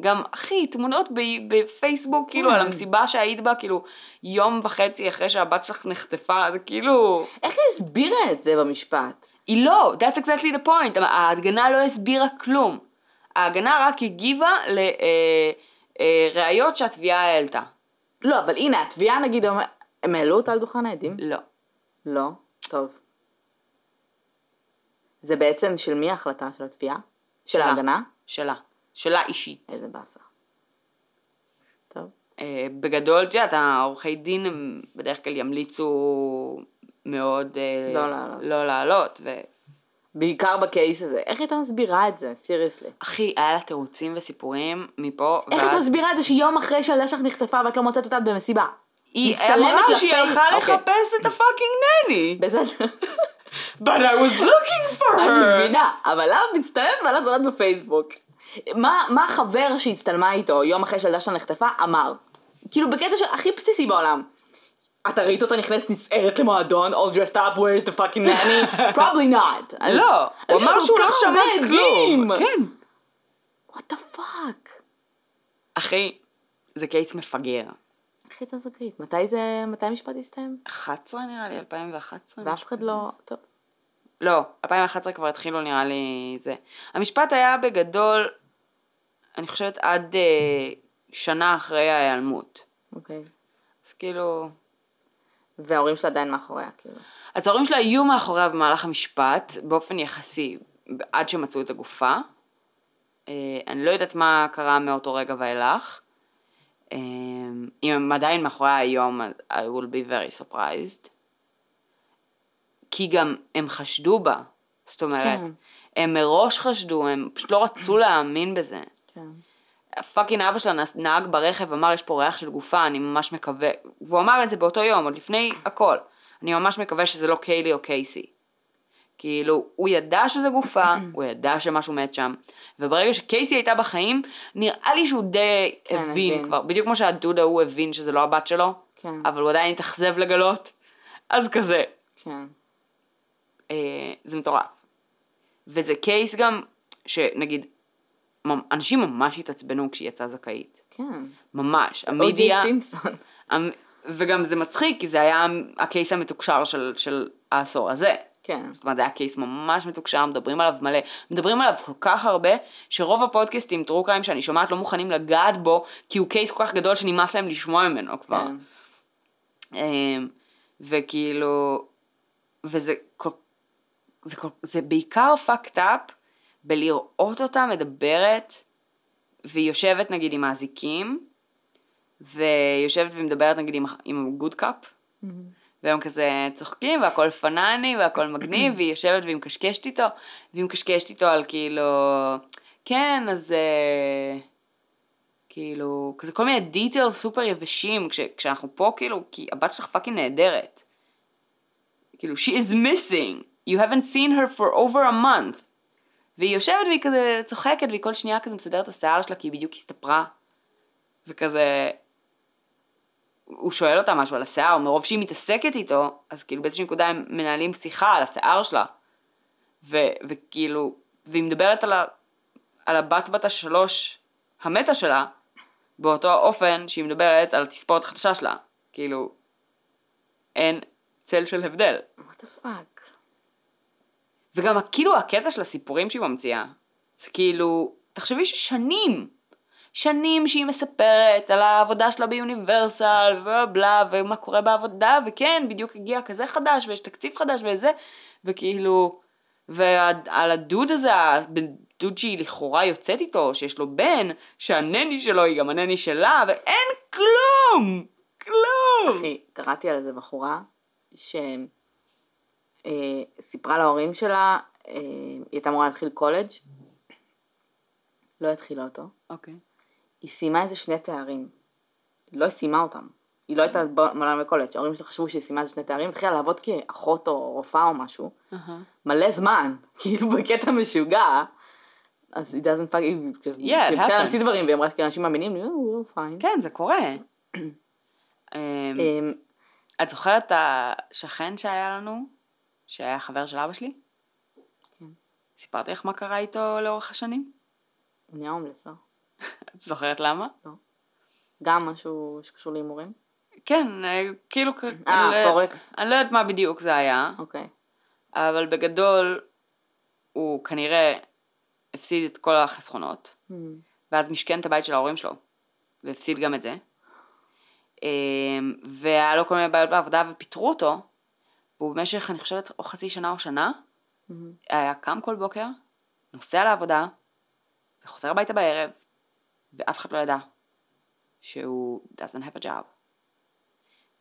גם, אחי, תמונות בפייסבוק, כאילו, כן. על המסיבה שהיית בה, כאילו, יום וחצי אחרי שהבת שלך נחטפה, זה כאילו... איך היא הסבירה את זה במשפט? היא לא, that's exactly the point, ההגנה לא הסבירה כלום. ההגנה רק הגיבה לראיות שהתביעה העלתה. לא, אבל הנה, התביעה נגיד, הם העלו אותה על דוכן העדים? לא. לא. טוב. זה בעצם של מי ההחלטה של התביעה? של שלה. ההגנה? שלה. שלה אישית. איזה באסה. טוב. אה, בגדול, את יודעת, העורכי דין הם בדרך כלל ימליצו מאוד אה, לא לעלות. לא לעלות. ו... בעיקר בקייס הזה. איך הייתה מסבירה את זה? סיריוסלי. אחי, היה לה תירוצים וסיפורים מפה. איך את ועד- מסבירה את זה שיום אחרי שהילדה שלך נחטפה ואת לא מוצאת אותה במסיבה? היא אמרה שהיא הלכה אוקיי. לחפש את הפאקינג נני. בסדר. But I was looking for אני her. מבינה, אבל למה מצטלמת בעלת ברית בפייסבוק? מה, מה החבר שהצטלמה איתו יום אחרי שהילדה שלה נחטפה אמר? כאילו בקטע של הכי בסיסי בעולם. אתה ראית אותה נכנסת נסערת למועדון, all dressed up, where's the fucking nanny? probably not. אז- לא, הוא אמר שהוא לא שמע כלום. כן. what the fuck? אחי, זה קייס מפגר. אתה זכרית, מתי זה, מתי המשפט הסתיים? 11 נראה לי, 2011. ואף אחד לא, טוב. לא, 2011 כבר התחילו נראה לי זה. המשפט היה בגדול, אני חושבת עד אה, שנה אחרי ההיעלמות. אוקיי. אז כאילו... וההורים שלה עדיין מאחוריה, כאילו. אז ההורים שלה היו מאחוריה במהלך המשפט, באופן יחסי, עד שמצאו את הגופה. אה, אני לא יודעת מה קרה מאותו רגע ואילך. אה, אם הם עדיין מאחוריה היום, I will be very surprised. כי גם הם חשדו בה. זאת אומרת, כן. הם מראש חשדו, הם פשוט לא רצו להאמין בזה. כן. פאקינג אבא שלה נהג ברכב, אמר יש פה ריח של גופה, אני ממש מקווה, והוא אמר את זה באותו יום, עוד לפני הכל, אני ממש מקווה שזה לא קיילי או קייסי. כאילו, הוא ידע שזה גופה, הוא ידע שמשהו מת שם, וברגע שקייסי הייתה בחיים, נראה לי שהוא די כן, הבין הבין. כבר, בדיוק כמו שהדוד ההוא הבין שזה לא הבת שלו, כן. אבל הוא עדיין התאכזב לגלות, אז כזה, כן. אה, זה מטורף. וזה קייס גם, שנגיד, אנשים ממש התעצבנו כשהיא יצאה זכאית. כן. ממש. או.ג'יי המידיה, סימפסון. המ- וגם זה מצחיק, כי זה היה הקייס המתוקשר של, של העשור הזה. כן. זאת אומרת, זה היה קייס ממש מתוקשר, מדברים עליו מלא. מדברים עליו כל כך הרבה, שרוב הפודקאסטים, טרו קריים שאני שומעת, לא מוכנים לגעת בו, כי הוא קייס כל כך גדול שנמאס להם לשמוע ממנו כבר. כן. אמ, וכאילו, וזה כל, זה, כל, זה בעיקר fucked up בלראות אותה מדברת, והיא יושבת נגיד עם האזיקים, ויושבת ומדברת נגיד עם, עם ה good cop, והם כזה צוחקים והכל פנאן והכל מגניב, והיא יושבת והיא מקשקשת איתו, והיא מקשקשת איתו על כאילו, כן, אז אה, כאילו, כזה כל מיני detail סופר יבשים, כש, כשאנחנו פה כאילו, כי הבת שלך פאקינג נהדרת. כאילו, she is missing, you haven't seen her for over a month. והיא יושבת והיא כזה צוחקת, והיא כל שנייה כזה מסדרת את השיער שלה, כי היא בדיוק הסתפרה. וכזה, הוא שואל אותה משהו על השיער, מרוב שהיא מתעסקת איתו, אז כאילו באיזושהי נקודה הם מנהלים שיחה על השיער שלה. ו- וכאילו, והיא מדברת על, ה- על הבת בת השלוש המתה שלה, באותו האופן שהיא מדברת על התספורת החדשה שלה. כאילו, אין צל של הבדל. the fuck. וגם כאילו הקטע של הסיפורים שהיא ממציאה, זה כאילו, תחשבי ששנים, שנים שהיא מספרת על העבודה שלה ביוניברסל, ובלה בלה, ומה קורה בעבודה, וכן, בדיוק הגיע כזה חדש, ויש תקציב חדש וזה, וכאילו, ועל הדוד הזה, הדוד שהיא לכאורה יוצאת איתו, שיש לו בן, שהנני שלו היא גם הנני שלה, ואין כלום! כלום! אחי, קראתי על איזה בחורה שסיפרה להורים שלה, אה, היא הייתה אמורה להתחיל קולג', לא התחילה אותו. אוקיי. היא סיימה איזה שני תארים. היא לא סיימה אותם. היא לא הייתה מעולם בקולג', ההורים שלה חשבו שהיא סיימה איזה שני תארים, התחילה לעבוד כאחות או רופאה או משהו. מלא זמן, כאילו בקטע משוגע. אז היא doesn't fuck, היא התחילה. להמציא דברים, והיא אמרה שאנשים מאמינים לי, הוא פיין. כן, זה קורה. אמ, אמ, את זוכרת את השכן שהיה לנו, שהיה חבר של אבא שלי? כן. סיפרתי לך מה קרה איתו לאורך השנים? הוא נהיה הומלס, לא? את זוכרת למה? גם משהו שקשור להימורים? כן, אה, כאילו... אה, לא- פורקס. אני לא יודעת מה בדיוק זה היה, אוקיי. אבל בגדול הוא כנראה הפסיד את כל החסכונות, Hmm. ואז משכן את הבית של ההורים שלו, והפסיד גם את זה. אמ, והיה לו כל מיני בעיות בעבודה ופיטרו אותו, והוא במשך, אני חושבת, או חצי שנה או שנה, Hmm. היה קם כל בוקר, נוסע לעבודה, וחוזר הביתה בערב, ואף אחד לא ידע שהוא doesn't have a job.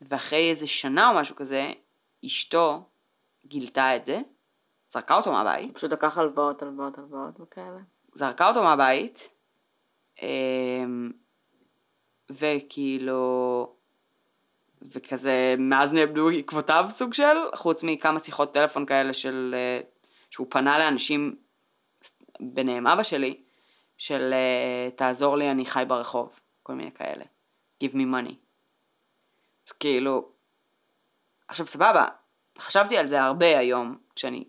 ואחרי איזה שנה או משהו כזה, אשתו גילתה את זה, זרקה אותו מהבית, הוא פשוט לקח הלוואות, הלוואות, הלוואות וכאלה. זרקה אותו מהבית, אמ, וכאילו, וכזה, מאז נאבדו עקבותיו סוג של, חוץ מכמה שיחות טלפון כאלה של, אה, שהוא פנה לאנשים, ביניהם אבא שלי, של אה, תעזור לי אני חי ברחוב, כל מיני כאלה, give me money. אז כאילו, עכשיו סבבה, חשבתי על זה הרבה היום, כשאני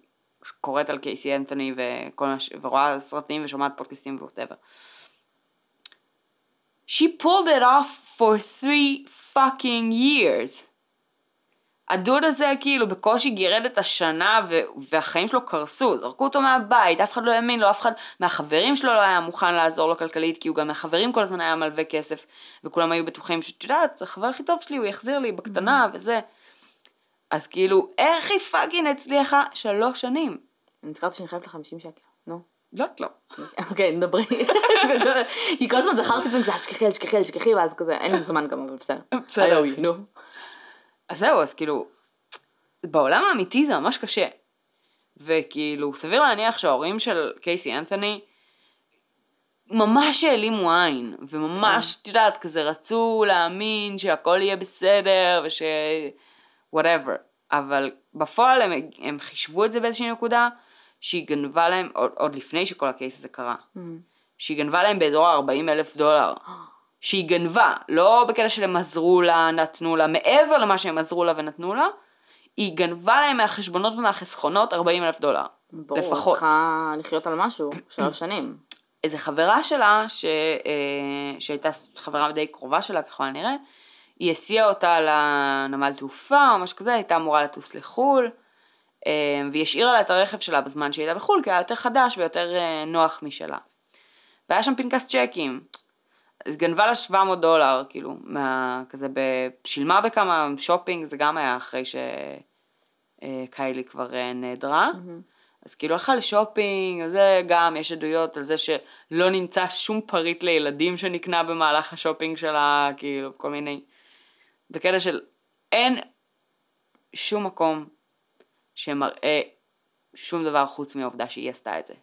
קוראת על קייסי אנתוני וכל מה ש... ורואה סרטים ושומעת פודקאסטים ו whatever. She pulled it off for three fucking years. הדוד הזה כאילו בקושי גירד את השנה ו- והחיים שלו קרסו, זרקו אותו מהבית, אף אחד לא האמין לו, אף אחד מהחברים שלו לא היה מוכן לעזור לו כלכלית, כי הוא גם מהחברים כל הזמן היה מלווה כסף, וכולם היו בטוחים שאת יודעת, זה החבר הכי טוב שלי, הוא יחזיר לי בקטנה Mm-hmm. וזה. אז כאילו, איך היא fucking הצליחה שלוש שנים? אני נזכרתי שאני חייבת 50 שקל, נו. לא, לא. אוקיי, נדברי. כי כל הזמן זכרתי את זה, "אל תשכחי, אל תשכחי, אל תשכחי, ואז כזה, אין לי מזומן גם, אבל בסדר. בסדר. נו. אז זהו, אז כאילו, בעולם האמיתי זה ממש קשה. וכאילו, סביר להניח שההורים של קייסי אנתוני ממש העלימו עין, וממש, את יודעת, כזה רצו להאמין שהכל יהיה בסדר, וש... whatever. אבל בפועל הם, הם חישבו את זה באיזושהי נקודה, שהיא גנבה להם, עוד, עוד לפני שכל הקייס הזה קרה, שהיא גנבה להם באזור ה-40 אלף דולר. שהיא גנבה, לא בקטע של הם עזרו לה, נתנו לה, מעבר למה שהם עזרו לה ונתנו לה, היא גנבה להם מהחשבונות ומהחסכונות 40 אלף דולר. ברור, לפחות. צריכה לחיות על משהו, שלוש שנים. איזה חברה שלה, ש, אה, שהייתה חברה די קרובה שלה ככל הנראה, היא הסיעה אותה לנמל תעופה או משהו כזה, הייתה אמורה לטוס לחו"ל, אה, והיא השאירה לה את הרכב שלה בזמן שהיא הייתה בחו"ל, כי היה יותר חדש ויותר אה, נוח משלה. והיה שם פנקס צ'קים. אז גנבה לה 700 דולר, כאילו, מה, כזה, ב, שילמה בכמה שופינג, זה גם היה אחרי שקיילי כבר אה, נעדרה. אז כאילו הלכה לשופינג, וזה גם, יש עדויות על זה שלא נמצא שום פריט לילדים שנקנה במהלך השופינג שלה, כאילו, כל מיני... בקטע של אין שום מקום שמראה שום דבר חוץ מהעובדה שהיא עשתה את זה.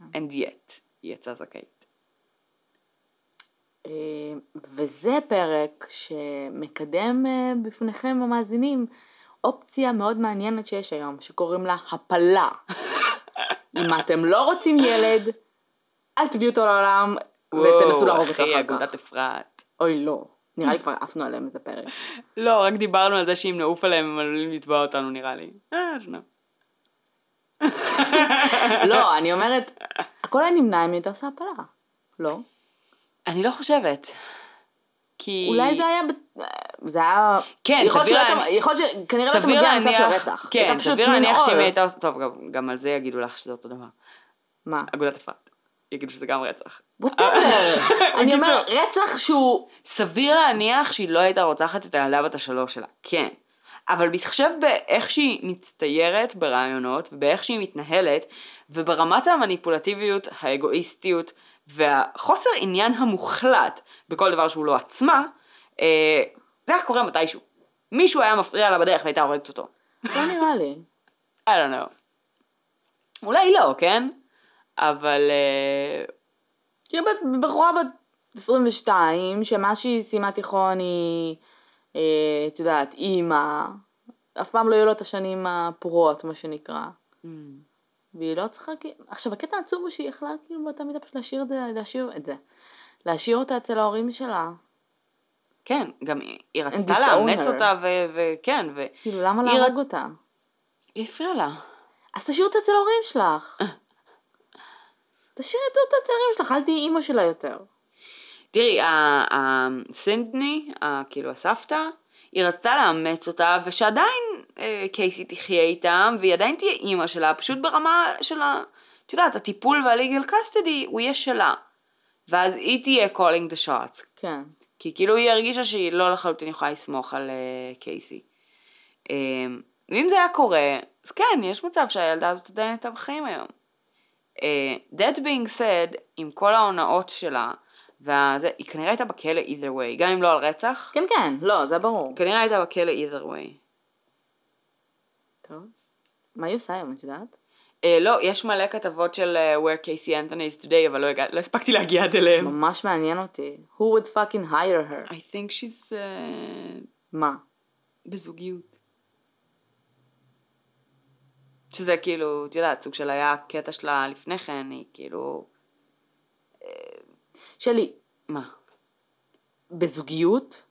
And yet, היא יצאה זכאית. וזה פרק שמקדם אה, בפניכם המאזינים אופציה מאוד מעניינת שיש היום, שקוראים לה הפלה. אם אתם לא רוצים ילד, אל תביאו אותו לעולם ותנסו להרוג אותו אחי, אחר אגודת כך. אפרת. אוי לא, נראה לי כבר עפנו עליהם איזה פרק. לא, רק דיברנו על זה שאם נעוף עליהם הם עלולים לתבוע אותנו נראה לי. אה. לא, אני אומרת, הכל היה נמנע אם היא הייתה עושה הפלה. לא? אני לא חושבת. כי... אולי זה היה, זה היה, כן, סביר להניח- יכול להיות שכנראה לא היית סביר מגיע למצב של רצח. כן, סביר להניח. שאם היא הייתה טוב, גם- על זה יגידו לך שזה אותו דבר. מה? אגודת אפרת. יגידו שזה גם רצח. ווטאבר. אני. אומר, רצח שהוא, סביר להניח שהיא לא הייתה רוצחת את הילדה בת השלוש שלה, כן. אבל בהתחשב באיך שהיא מצטיירת ברעיונות, ובאיך שהיא מתנהלת, וברמת המניפולטיביות, האגואיסטיות, והחוסר עניין המוחלט בכל דבר שהוא לא עצמה, אה, זה היה קורה מתישהו. מישהו היה מפריע לה בדרך והייתה הורגת אותו. לא נראה לי. I don't know. אולי לא, כן? אבל... אה, כאילו בת- בחורה בת 22, שמאז שהיא סיימה תיכון היא, אה, את יודעת, אימא, אף פעם לא יהיו לו את השנים הפרועות, מה שנקרא. והיא לא צריכה, כאילו- עכשיו הקטע העצוב הוא שהיא יכלה כאילו באותה מידה פשוט להשאיר את זה, להשאיר את זה. להשאיר אותה אצל ההורים שלה. כן, גם היא, היא רצתה לאמץ. אותה, ו- וכן, והיא כאילו למה היא להרוג אותה? הפריעה לה. אז תשאיר אותה אצל ההורים שלך. תשאירי אותה אצל ההורים שלך, אל תהיי אימא שלה יותר. תראי, ה- ה- סינדני, ה- כאילו הסבתא, היא רצתה לאמץ אותה, ושעדיין אה, קייסי תחיה איתם, והיא עדיין תהיה אימא שלה, פשוט ברמה של ה... את יודעת, הטיפול והליגל קסטדי, הוא יהיה שלה. ואז היא תהיה calling the shots. כן. כי כאילו היא הרגישה שהיא לא לחלוטין יכולה לסמוך על uh, קייסי. Um, ואם זה היה קורה, אז כן, יש מצב שהילדה הזאת עדיין הייתה בחיים היום. Uh, that being said, עם כל ההונאות שלה, והזה, היא כנראה הייתה בכלא either way, גם אם לא על רצח, כן, כן, לא, זה ברור. כנראה הייתה בכלא either way. טוב. מה היא עושה היום, את יודעת? Uh, לא, יש מלא כתבות של uh, where Casey Anthony is today, אבל לא, הגע, לא הספקתי להגיע עד אליהם. ממש מעניין אותי. Who would fucking hire her? I think she's uh, מה? בזוגיות. שזה כאילו, את יודעת, סוג של היה קטע שלה לפני כן, היא כאילו... שלי, מה? בזוגיות,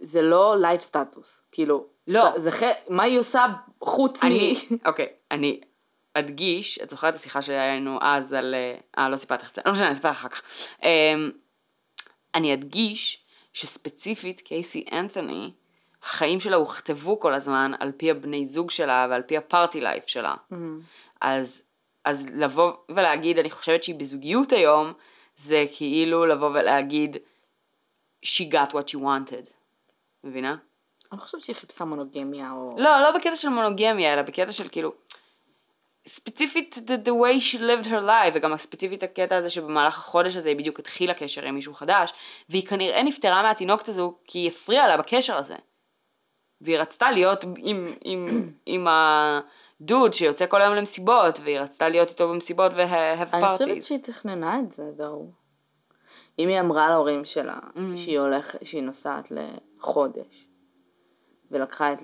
זה לא live status, כאילו, לא. זה, זה, ח- מה היא עושה חוץ אני, מ... אוקיי, אני אדגיש, את זוכרת את השיחה שהיינו אז על, אה, לא סיפרתי לך את זה, לא משנה, אני אספר אחר כך. אמ, אני אדגיש שספציפית קייסי אנתוני, החיים שלה הוכתבו כל הזמן על פי הבני זוג שלה ועל פי ה party life שלה. אז, אז לבוא ולהגיד, אני חושבת שהיא בזוגיות היום, זה כאילו לבוא ולהגיד, she got what she wanted. מבינה? אני חושבת שהיא חיפשה מונוגמיה או... לא, לא בקטע של מונוגמיה, אלא בקטע של כאילו, ספציפית the, the way she lived her life, וגם ספציפית הקטע הזה שבמהלך החודש הזה היא בדיוק התחילה קשר עם מישהו חדש, והיא כנראה נפטרה מהתינוקת הזו כי היא הפריעה לה בקשר הזה. והיא רצתה להיות עם, עם, עם הדוד שיוצא כל היום למסיבות, והיא רצתה להיות איתו במסיבות ו-have אני חושבת parties. שהיא תכננה את זה, דור. אם היא אמרה להורים שלה Mm. שהיא הולכת, שהיא נוסעת לחודש, ולקחה את...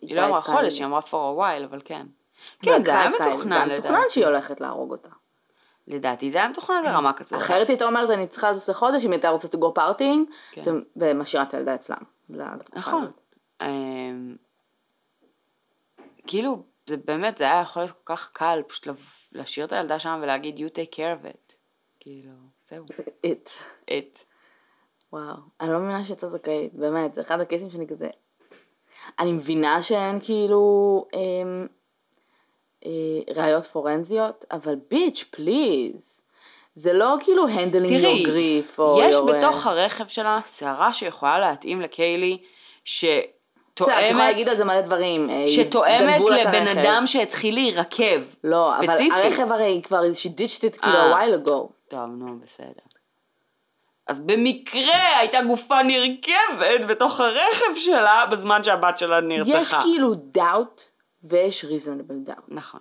היא לא אמרה. חודש, היא אמרה for a while, אבל כן. כן, זה היה מתוכנן והיה מתוכנן לדעתי. שהיא הולכת להרוג אותה. לדעתי זה היה מתוכנן ברמה כזאת. אחרת היא הייתה אומרת, אני צריכה לטוס לחודש, אם היא הייתה רוצה to go partying, כן. ומשאירה את הילדה אצלם. נכון. אמ, כאילו, זה באמת, זה היה יכול להיות כל כך קל פשוט להשאיר את הילדה שם ולהגיד you take care of it. כאילו, זהו, it. it. וואו, אני לא מבינה שיצאה זכאית, באמת, זה אחד הקייסים שאני כזה... אני מבינה שאין כאילו אמ, אה, ראיות פורנזיות, אבל ביץ', פליז. זה לא כאילו תראי, your grief או יש your... בתוך הרכב שלה שערה שיכולה להתאים לקיילי, בסדר, את יכולה שתואמת, להגיד על זה מלא דברים. אה, שתואמת את לבן. אדם שהתחיל להירקב. לא, אבל ספציפית. הרכב הרי כבר, ditched it כאילו אה. a while ago. טוב, נו, בסדר. אז במקרה הייתה גופה נרכבת בתוך הרכב שלה בזמן שהבת שלה נרצחה. יש כאילו doubt ויש reasonable doubt. נכון,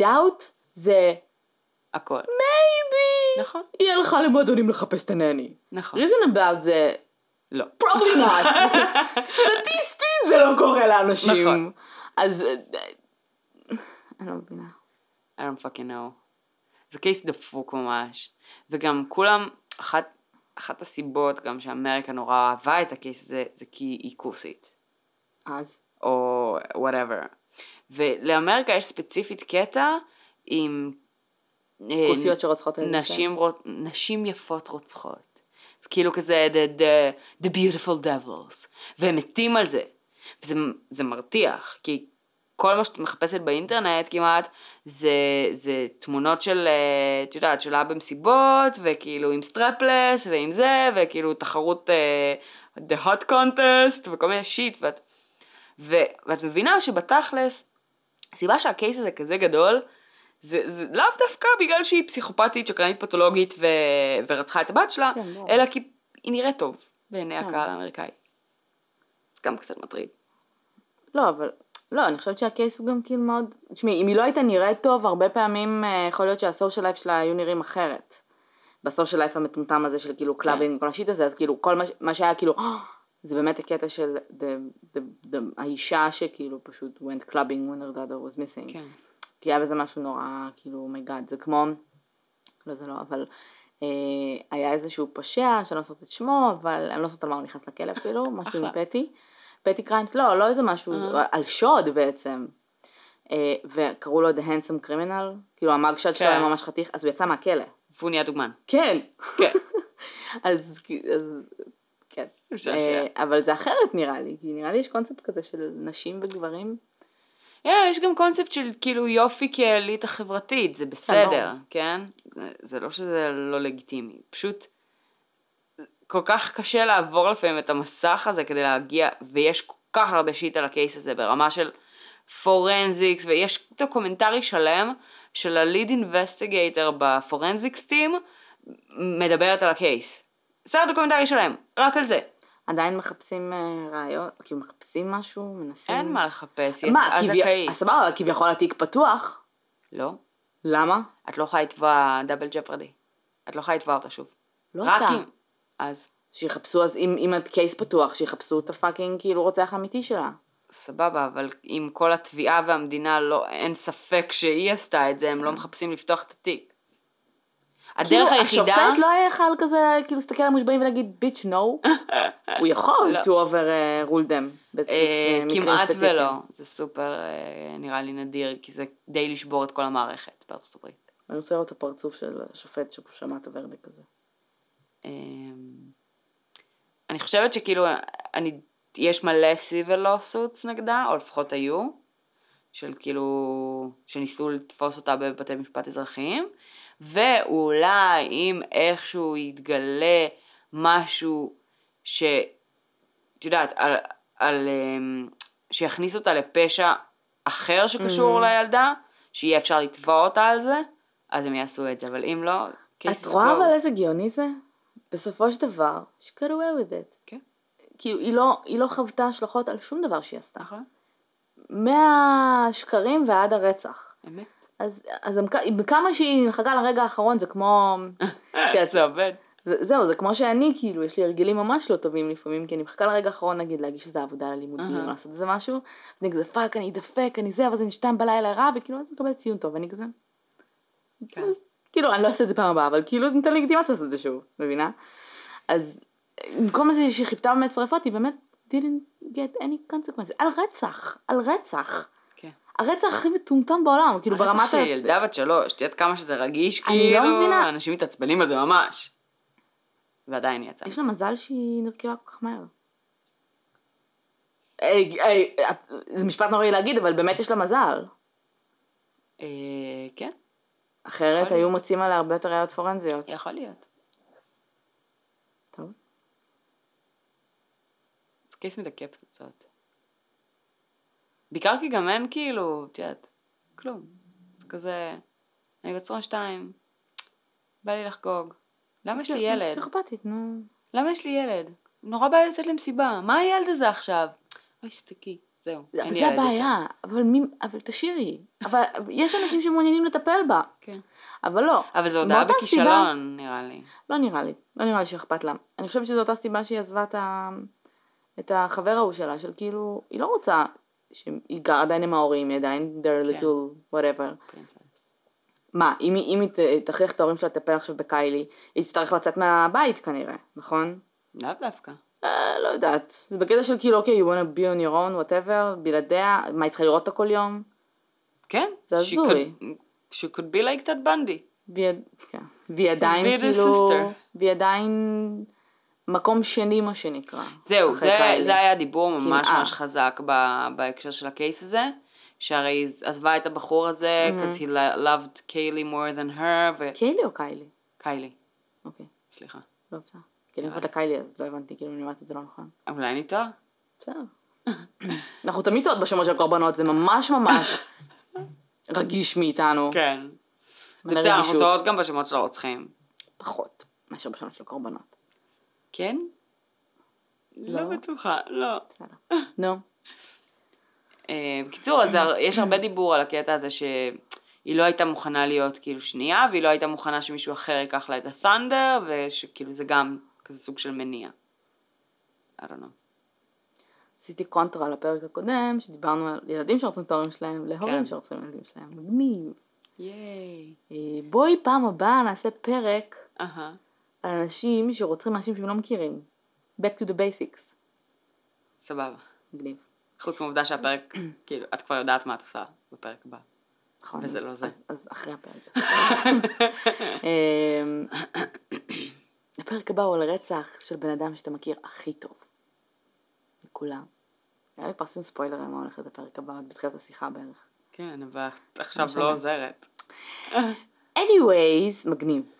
doubt זה הכל. maybe נכון. היא הלכה למועדונים לחפש את הנני. נכון. reasonable זה לא. probably not. סטטיסטית זה לא קורה לאנשים. נכון. אז אה, אני לא מבינה. I don't fucking know. זה קייס דפוק ממש. וגם כולם, אחת, אחת הסיבות גם שאמריקה נורא אהבה את הקייס הזה, זה כי היא כוסית. אז או whatever. ולאמריקה יש ספציפית קטע עם... אה, כוסיות שרוצחות על נשים, רו- נשים יפות רוצחות. זה כאילו כזה the, the, the beautiful devils. והם מתים על זה. וזה זה מרתיח, כי כל מה שאת מחפשת באינטרנט כמעט, זה, זה תמונות של, אה, את יודעת, שלה במסיבות, וכאילו עם strapless, ועם זה, וכאילו תחרות אה, the hot contest, וכל מיני shit, ואת, ו, ואת מבינה שבתכלס, הסיבה שה case הזה כזה גדול, זה, זה לאו דווקא בגלל שהיא פסיכופתית, שקרנית פתולוגית ו, ורצחה את הבת שלה, כן, ברור. אלא כי היא נראית טוב בעיני כן. הקהל האמריקאי. זה גם קצת מטריד. לא, אבל, לא, אני חושבת שה case הוא גם כאילו מאוד, תשמעי, אם היא לא הייתה נראית טוב, הרבה פעמים אה, יכול להיות שה social life שלה היו נראים אחרת. ב social life המטומטם הזה של כאילו clubbing וכל ה shit הזה, אז כאילו כל מה, שהיה כאילו, "אה, זה באמת הקטע של the, the, the, האישה שכאילו פשוט went clubbing when her daughter was missing. כן. כי היה בזה משהו נורא, כאילו, oh my god, זה כמו, לא זה לא, אבל אה, היה איזשהו פושע, שאני לא זוכרת את שמו, אבל אני לא זוכרת על מה הוא נכנס לכלא אפילו, משהו עם. petty, petty crimes, לא, לא איזה משהו, אה. על שוד בעצם, אה, וקראו לו The Handsome Criminal, כאילו ה mugshot שלו כן. היה ממש חתיך, אז הוא יצא מהכלא. והוא נהיה דוגמן. כן. כן. אז, אז כן. אה, אבל זה אחרת נראה לי, כי נראה לי יש קונספט כזה של נשים וגברים. Yeah, יש גם קונספט של כאילו יופי כאליטה חברתית, זה בסדר, כן? זה- זה לא שזה לא לגיטימי, פשוט כל כך קשה לעבור לפעמים את המסך הזה כדי להגיע, ויש כל כך הרבה shit על ה case הזה ברמה של forensics, ויש דוקומנטרי שלם של ה lead investigator ב forensics team מדברת על ה case. סרט דוקומנטרי שלם, רק על זה. עדיין מחפשים אה, ראיות, כאילו מחפשים משהו, מנסים. אין מה לחפש, מה, יצאה זכאית. אז סבבה, כביכול התיק פתוח. לא, למה? את לא יכולה לתבוע דאבל ג'פרדי. את לא יכולה לתבוע אותה שוב. לא רק אתה. אם... אז שיחפשו אז אם, אם הקייס פתוח, שיחפשו את הפאקינג כאילו רוצח אמיתי שלה. סבבה, אבל אם כל התביעה והמדינה לא, אין ספק שהיא עשתה את זה, הם לא מחפשים לפתוח את התיק. הדרך כאילו, היחידה... השופט לא היה יכול כזה, כאילו, להסתכל על המושבעים ולהגיד, ביץ' נו. הוא יכול לא. to over rule them. אה, במקרים כמעט. ולא, זה סופר אה, נראה לי נדיר, כי זה די לשבור את כל המערכת בארצות הברית. אני רוצה לראות את הפרצוף של השופט שהוא שמע את הוורדיק הזה. אמ, אני חושבת שכאילו, אני, יש מלא סיבל לוסוטס נגדה, או לפחות היו, של כאילו, שניסו לתפוס אותה בבתי משפט אזרחיים, ואולי אם איכשהו יתגלה משהו ש... את יודעת, על, על, אמ, שיכניס אותה לפשע אחר שקשור Mhm. לילדה, שיהיה אפשר לתבוע אותה על זה, אז הם יעשו את זה, אבל אם לא, את רואה אבל. איזה גאוני זה? בסופו של דבר, she got away with it. כן. כאילו, היא לא, היא לא חוותה השלכות על שום דבר שהיא עשתה. נכון, מהשקרים ועד הרצח. אמת. אז, אז כמה שהיא מחכה לרגע האחרון זה כמו... שאת- זה עובד. זה, זהו, זה כמו שאני, כאילו, יש לי הרגלים ממש לא טובים לפעמים, כי אני מחכה לרגע האחרון, נגיד, להגיש איזה עבודה ללימודים. או לעשות איזה משהו, אז אני כזה, fuck, אני אדפק, אני זה, אבל זה נשתם בלילה רע, וכאילו, אז אני מקבלת ציון טוב, ואני כזה... כן. כאילו, אני לא אעשה את זה פעם הבאה, אבל כאילו, ניתן לגיטימציה לעשות את זה שוב, מבינה? אז, במקום זה שהיא חיפתה באמת שרפות, היא באמת didn't get any consequences, על רצח, על רצח. כן. הרצח הכי מטומטם בעולם, כאילו, ברמת... הרצח של ילדה בת שלוש, את יודעת כמה שזה רגיש, אני לא כאילו, מבינה. אנשים מתעצבנים על זה ממש. ועדיין יצא. יש לה מזל שהיא נרקבה כל כך מהר. היי, את- זה משפט נוראי להגיד, אבל באמת יש לה מזל. אה, כן, אחרת היו. מוצאים עליה הרבה יותר ראיות פורנזיות. יכול להיות. טוב. קייס מדכא פצצות. בעיקר כי גם אין כאילו, את יודעת, כלום. זה כזה, אני בת 22, בא לי לחגוג. למה יש לי ילד? פסיכופתית, נו. למה יש לי ילד? נורא בעיה לצאת למסיבה, מה הילד הזה עכשיו? אוי, שתקי, זהו. אין לי זה. הבעיה. אבל מי, אבל תשאירי. אבל יש אנשים שמעוניינים לטפל בה. כן. אבל לא. אבל זו הודעה מאותה סיבה- בכישלון, נראה לי. לא נראה לי. לא נראה לי שאכפת לה. אני חושבת שזו אותה סיבה שהיא עזבה את, ה... את החבר ההוא שלה, של כאילו, היא לא רוצה שהיא גרה עדיין עם ההורים, היא עדיין their כן. little whatever. פרינסס. מה, אם, אם היא תכריח את ההורים שלה לטפל עכשיו בקיילי, היא תצטרך לצאת מהבית כנראה, נכון? לאו דווקא. אה, לא יודעת. זה בקטע של כאילו, אוקיי, you wanna be on your own, whatever, בלעדיה, מה, היא צריכה לראות אותה כל יום? כן. זה הזוי. she could be like that בנדי. והיא, כן. עדיין כאילו. והיא עדיין מקום שני מה שנקרא. זהו, זה, קיילי. זה היה דיבור ממש כמעט. ממש חזק ב, בהקשר של הקייס הזה, שהרי היא עזבה את הבחור הזה, Mm-hmm. because he lo- loved קיילי more than her, קיילי או קיילי? וקיילי, אוקיי, סליחה. לא בסדר. כאילו, אני קוראת לה קיילי, אז לא הבנתי, כאילו, אני אומרת את זה לא נכון. אולי אני טועה? בסדר. אנחנו תמיד טועות בשמות של קורבנות, זה ממש ממש רגיש מאיתנו. כן. בסדר, אנחנו. טועות גם בשמות של הרוצחים. פחות מאשר בשמות של קורבנות. כן? לא. לא בטוחה, לא. בסדר. נו. אה, בקיצור, אז יש הרבה דיבור על הקטע הזה שהיא לא הייתה מוכנה להיות כאילו שנייה, והיא לא הייתה מוכנה שמישהו אחר ייקח לה את הסנדר, ושכאילו זה גם כזה סוג של מניע. I don't know. עשיתי קונטרה לפרק הקודם, שדיברנו על ילדים שרוצים את ההורים שלהם, להורים כן. שרוצים את הילדים שלהם. מגניב. ייי. אה, בואי פעם הבאה נעשה פרק אהה. על אנשים שרוצחים אנשים שהם לא מכירים. Back to the basics. סבבה. מגניב. חוץ מהעובדה שהפרק, כאילו, את כבר יודעת מה את עושה בפרק הבא. נכון, וזה אז, לא זה. אז, אז אחרי הפרק. הפרק הבא הוא על רצח של בן אדם שאתה מכיר הכי טוב. מכולם. היה לי פרסום ספוילר על מה הולך להיות הפרק הבא, עוד בתחילת השיחה בערך. כן, אבל עכשיו. לא עוזרת. anyways, מגניב.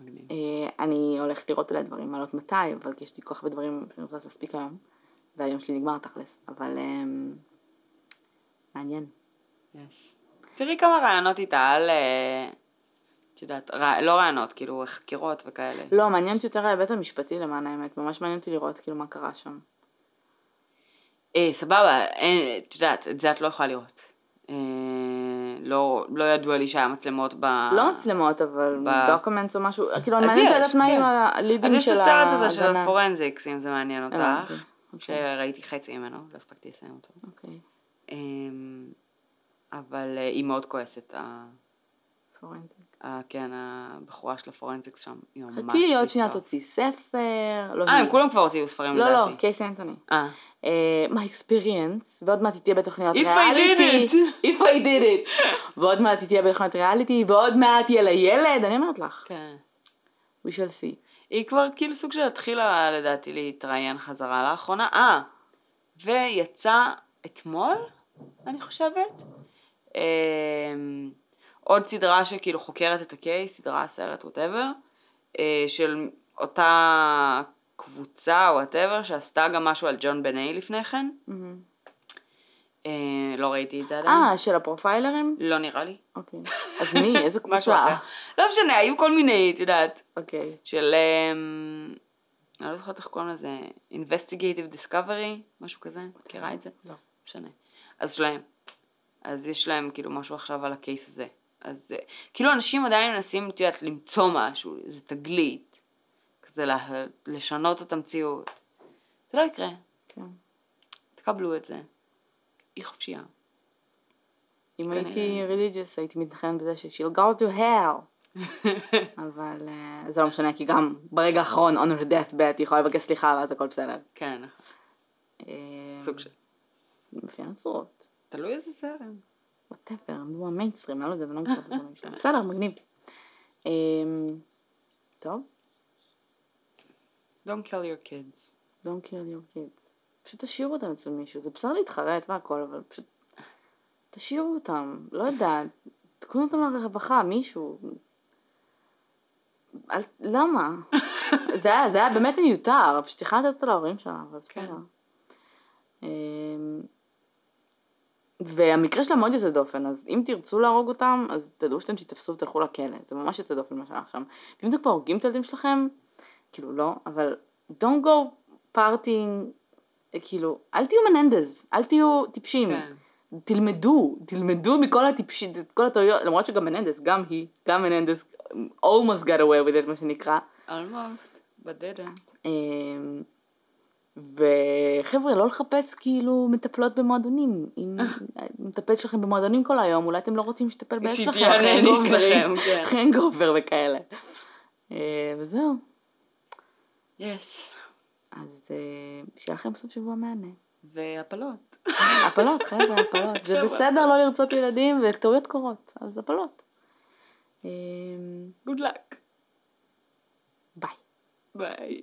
מגניב. אה, אני הולכת לראות עליה דברים, מעלות מתי, אבל יש לי כל כך הרבה דברים שאני רוצה להספיק היום, והיום שלי נגמר תכלס, אבל אמ, מעניין. Yes. תראי כמה רעיונות איתה על, אה, את יודעת, רע- לא רעיונות, כאילו חקירות וכאלה. לא, מעניין אותי יותר ההיבט המשפטי למען האמת, ממש מעניין אותי לראות כאילו מה קרה שם. אה, סבבה, אין, את יודעת, את זה את לא יכולה לראות. אה, לא, לא ידוע לי שהיה מצלמות ב... לא מצלמות, אבל ב- documents או משהו, כאילו אז מעניין יש, לדעת מה כן. היו אז הלידים יש של את ההגנה. הסרט הזה של ה forensics, אם זה מעניין אותך, אוקיי. שראיתי חצי ממנו, לא הספקתי לסיים אותו. אוקיי, אמ, אבל אה, היא מאוד כועסת, ה- forensic. אה, כן, הבחורה של ה forensics שם, היא ממש חכי, עוד שנייה. תוציא ספר. לא אה. הם כולם כבר הוציאו ספרים לא, לדעתי. לא, קייס אנטוני. אה, מה אקספיריאנס, ועוד מעט היא תהיה בתוכניות If I did ריאליטי. it. If I did it. ועוד מעט היא תהיה בתוכניות ריאליטי, ועוד מעט יהיה לה ילד, אני אומרת לך. כן. We shall see. היא כבר כאילו סוג של התחילה לדעתי להתראיין חזרה לאחרונה. אה, ויצא אתמול, אני חושבת, אה, עוד סדרה שכאילו חוקרת את הקייס, סדרה, סרט, ווטאבר, אה, של אותה קבוצה או whatever, שעשתה גם משהו על ג'ון בני לפני כן. אה, לא ראיתי את זה עדיין. אה, של הפרופיילרים? לא נראה לי. אוקיי. אז מי? איזה קבוצה? לא משנה, היו כל מיני, את יודעת. אוקיי. של, אמ, אני לא זוכרת איך קוראים לזה, investigative discovery, משהו כזה, מכירה את זה? לא. משנה. אז שלהם. אז יש להם כאילו משהו עכשיו על ה case הזה. אז אה, כאילו אנשים עדיין מנסים, את יודעת, למצוא משהו, איזה תגלית, כזה לה, לשנות את המציאות. זה לא יקרה, כן. תקבלו את זה. היא חופשייה. אם. הייתי religious הייתי מתנחמת בזה ש- she'll go to hell. אבל אה, זה לא משנה, כי גם ברגע האחרון honor death bet היא יכולה לבקש סליחה ואז הכל בסדר. כן, אה, סוג של. לפי הנצרות. תלוי איזה זרם. ווטאבר, נו המיינסטרים, אני לא יודעת, אני לא מכירה את הזרמים שלהם. בסדר, מגניב. אמ, טוב, Don't kill your kids. don't kill your kids. פשוט תשאירו אותם אצל מישהו, זה בסדר להתחרט והכל, אבל פשוט תשאירו אותם, לא יודעת, תקנו אותם לרווחה, מישהו. אל, למה? זה היה, זה היה באמת מיותר, פשוט יכולת לתת אותו להורים שלה, אבל בסדר. אמ, והמקרה שלה מאוד יוצא דופן, אז אם תרצו להרוג אותם, אז תדעו שאתם תתפסו ותלכו לכלא, זה ממש יוצא דופן מה שהלך שם. ואם אתם כבר הורגים את הילדים שלכם, כאילו לא, אבל don't go partying, כאילו, אל תהיו מננדז, אל תהיו טיפשים. כן. תלמדו, תלמדו מכל הטיפשים, כל הטעויות, למרות שגם מננדס, גם היא, גם מננדס, almost got away with it, מה שנקרא. almost, but didn't. וחבר'ה, לא לחפש כאילו מטפלות במועדונים. אם מטפל שלכם במועדונים כל היום, אולי אתם לא רוצים שתטפל בילד שלכם, שיתרענן hangover, שלכם, כן. hangover וכאלה. אה, וזהו. yes. אז אה, שיהיה לכם סוף שבוע מהנה. והפלות. הפלות, חבר'ה, הפלות. זה. בסדר לא לרצות ילדים, וטעויות קורות, אז הפלות. good luck. ביי. ביי.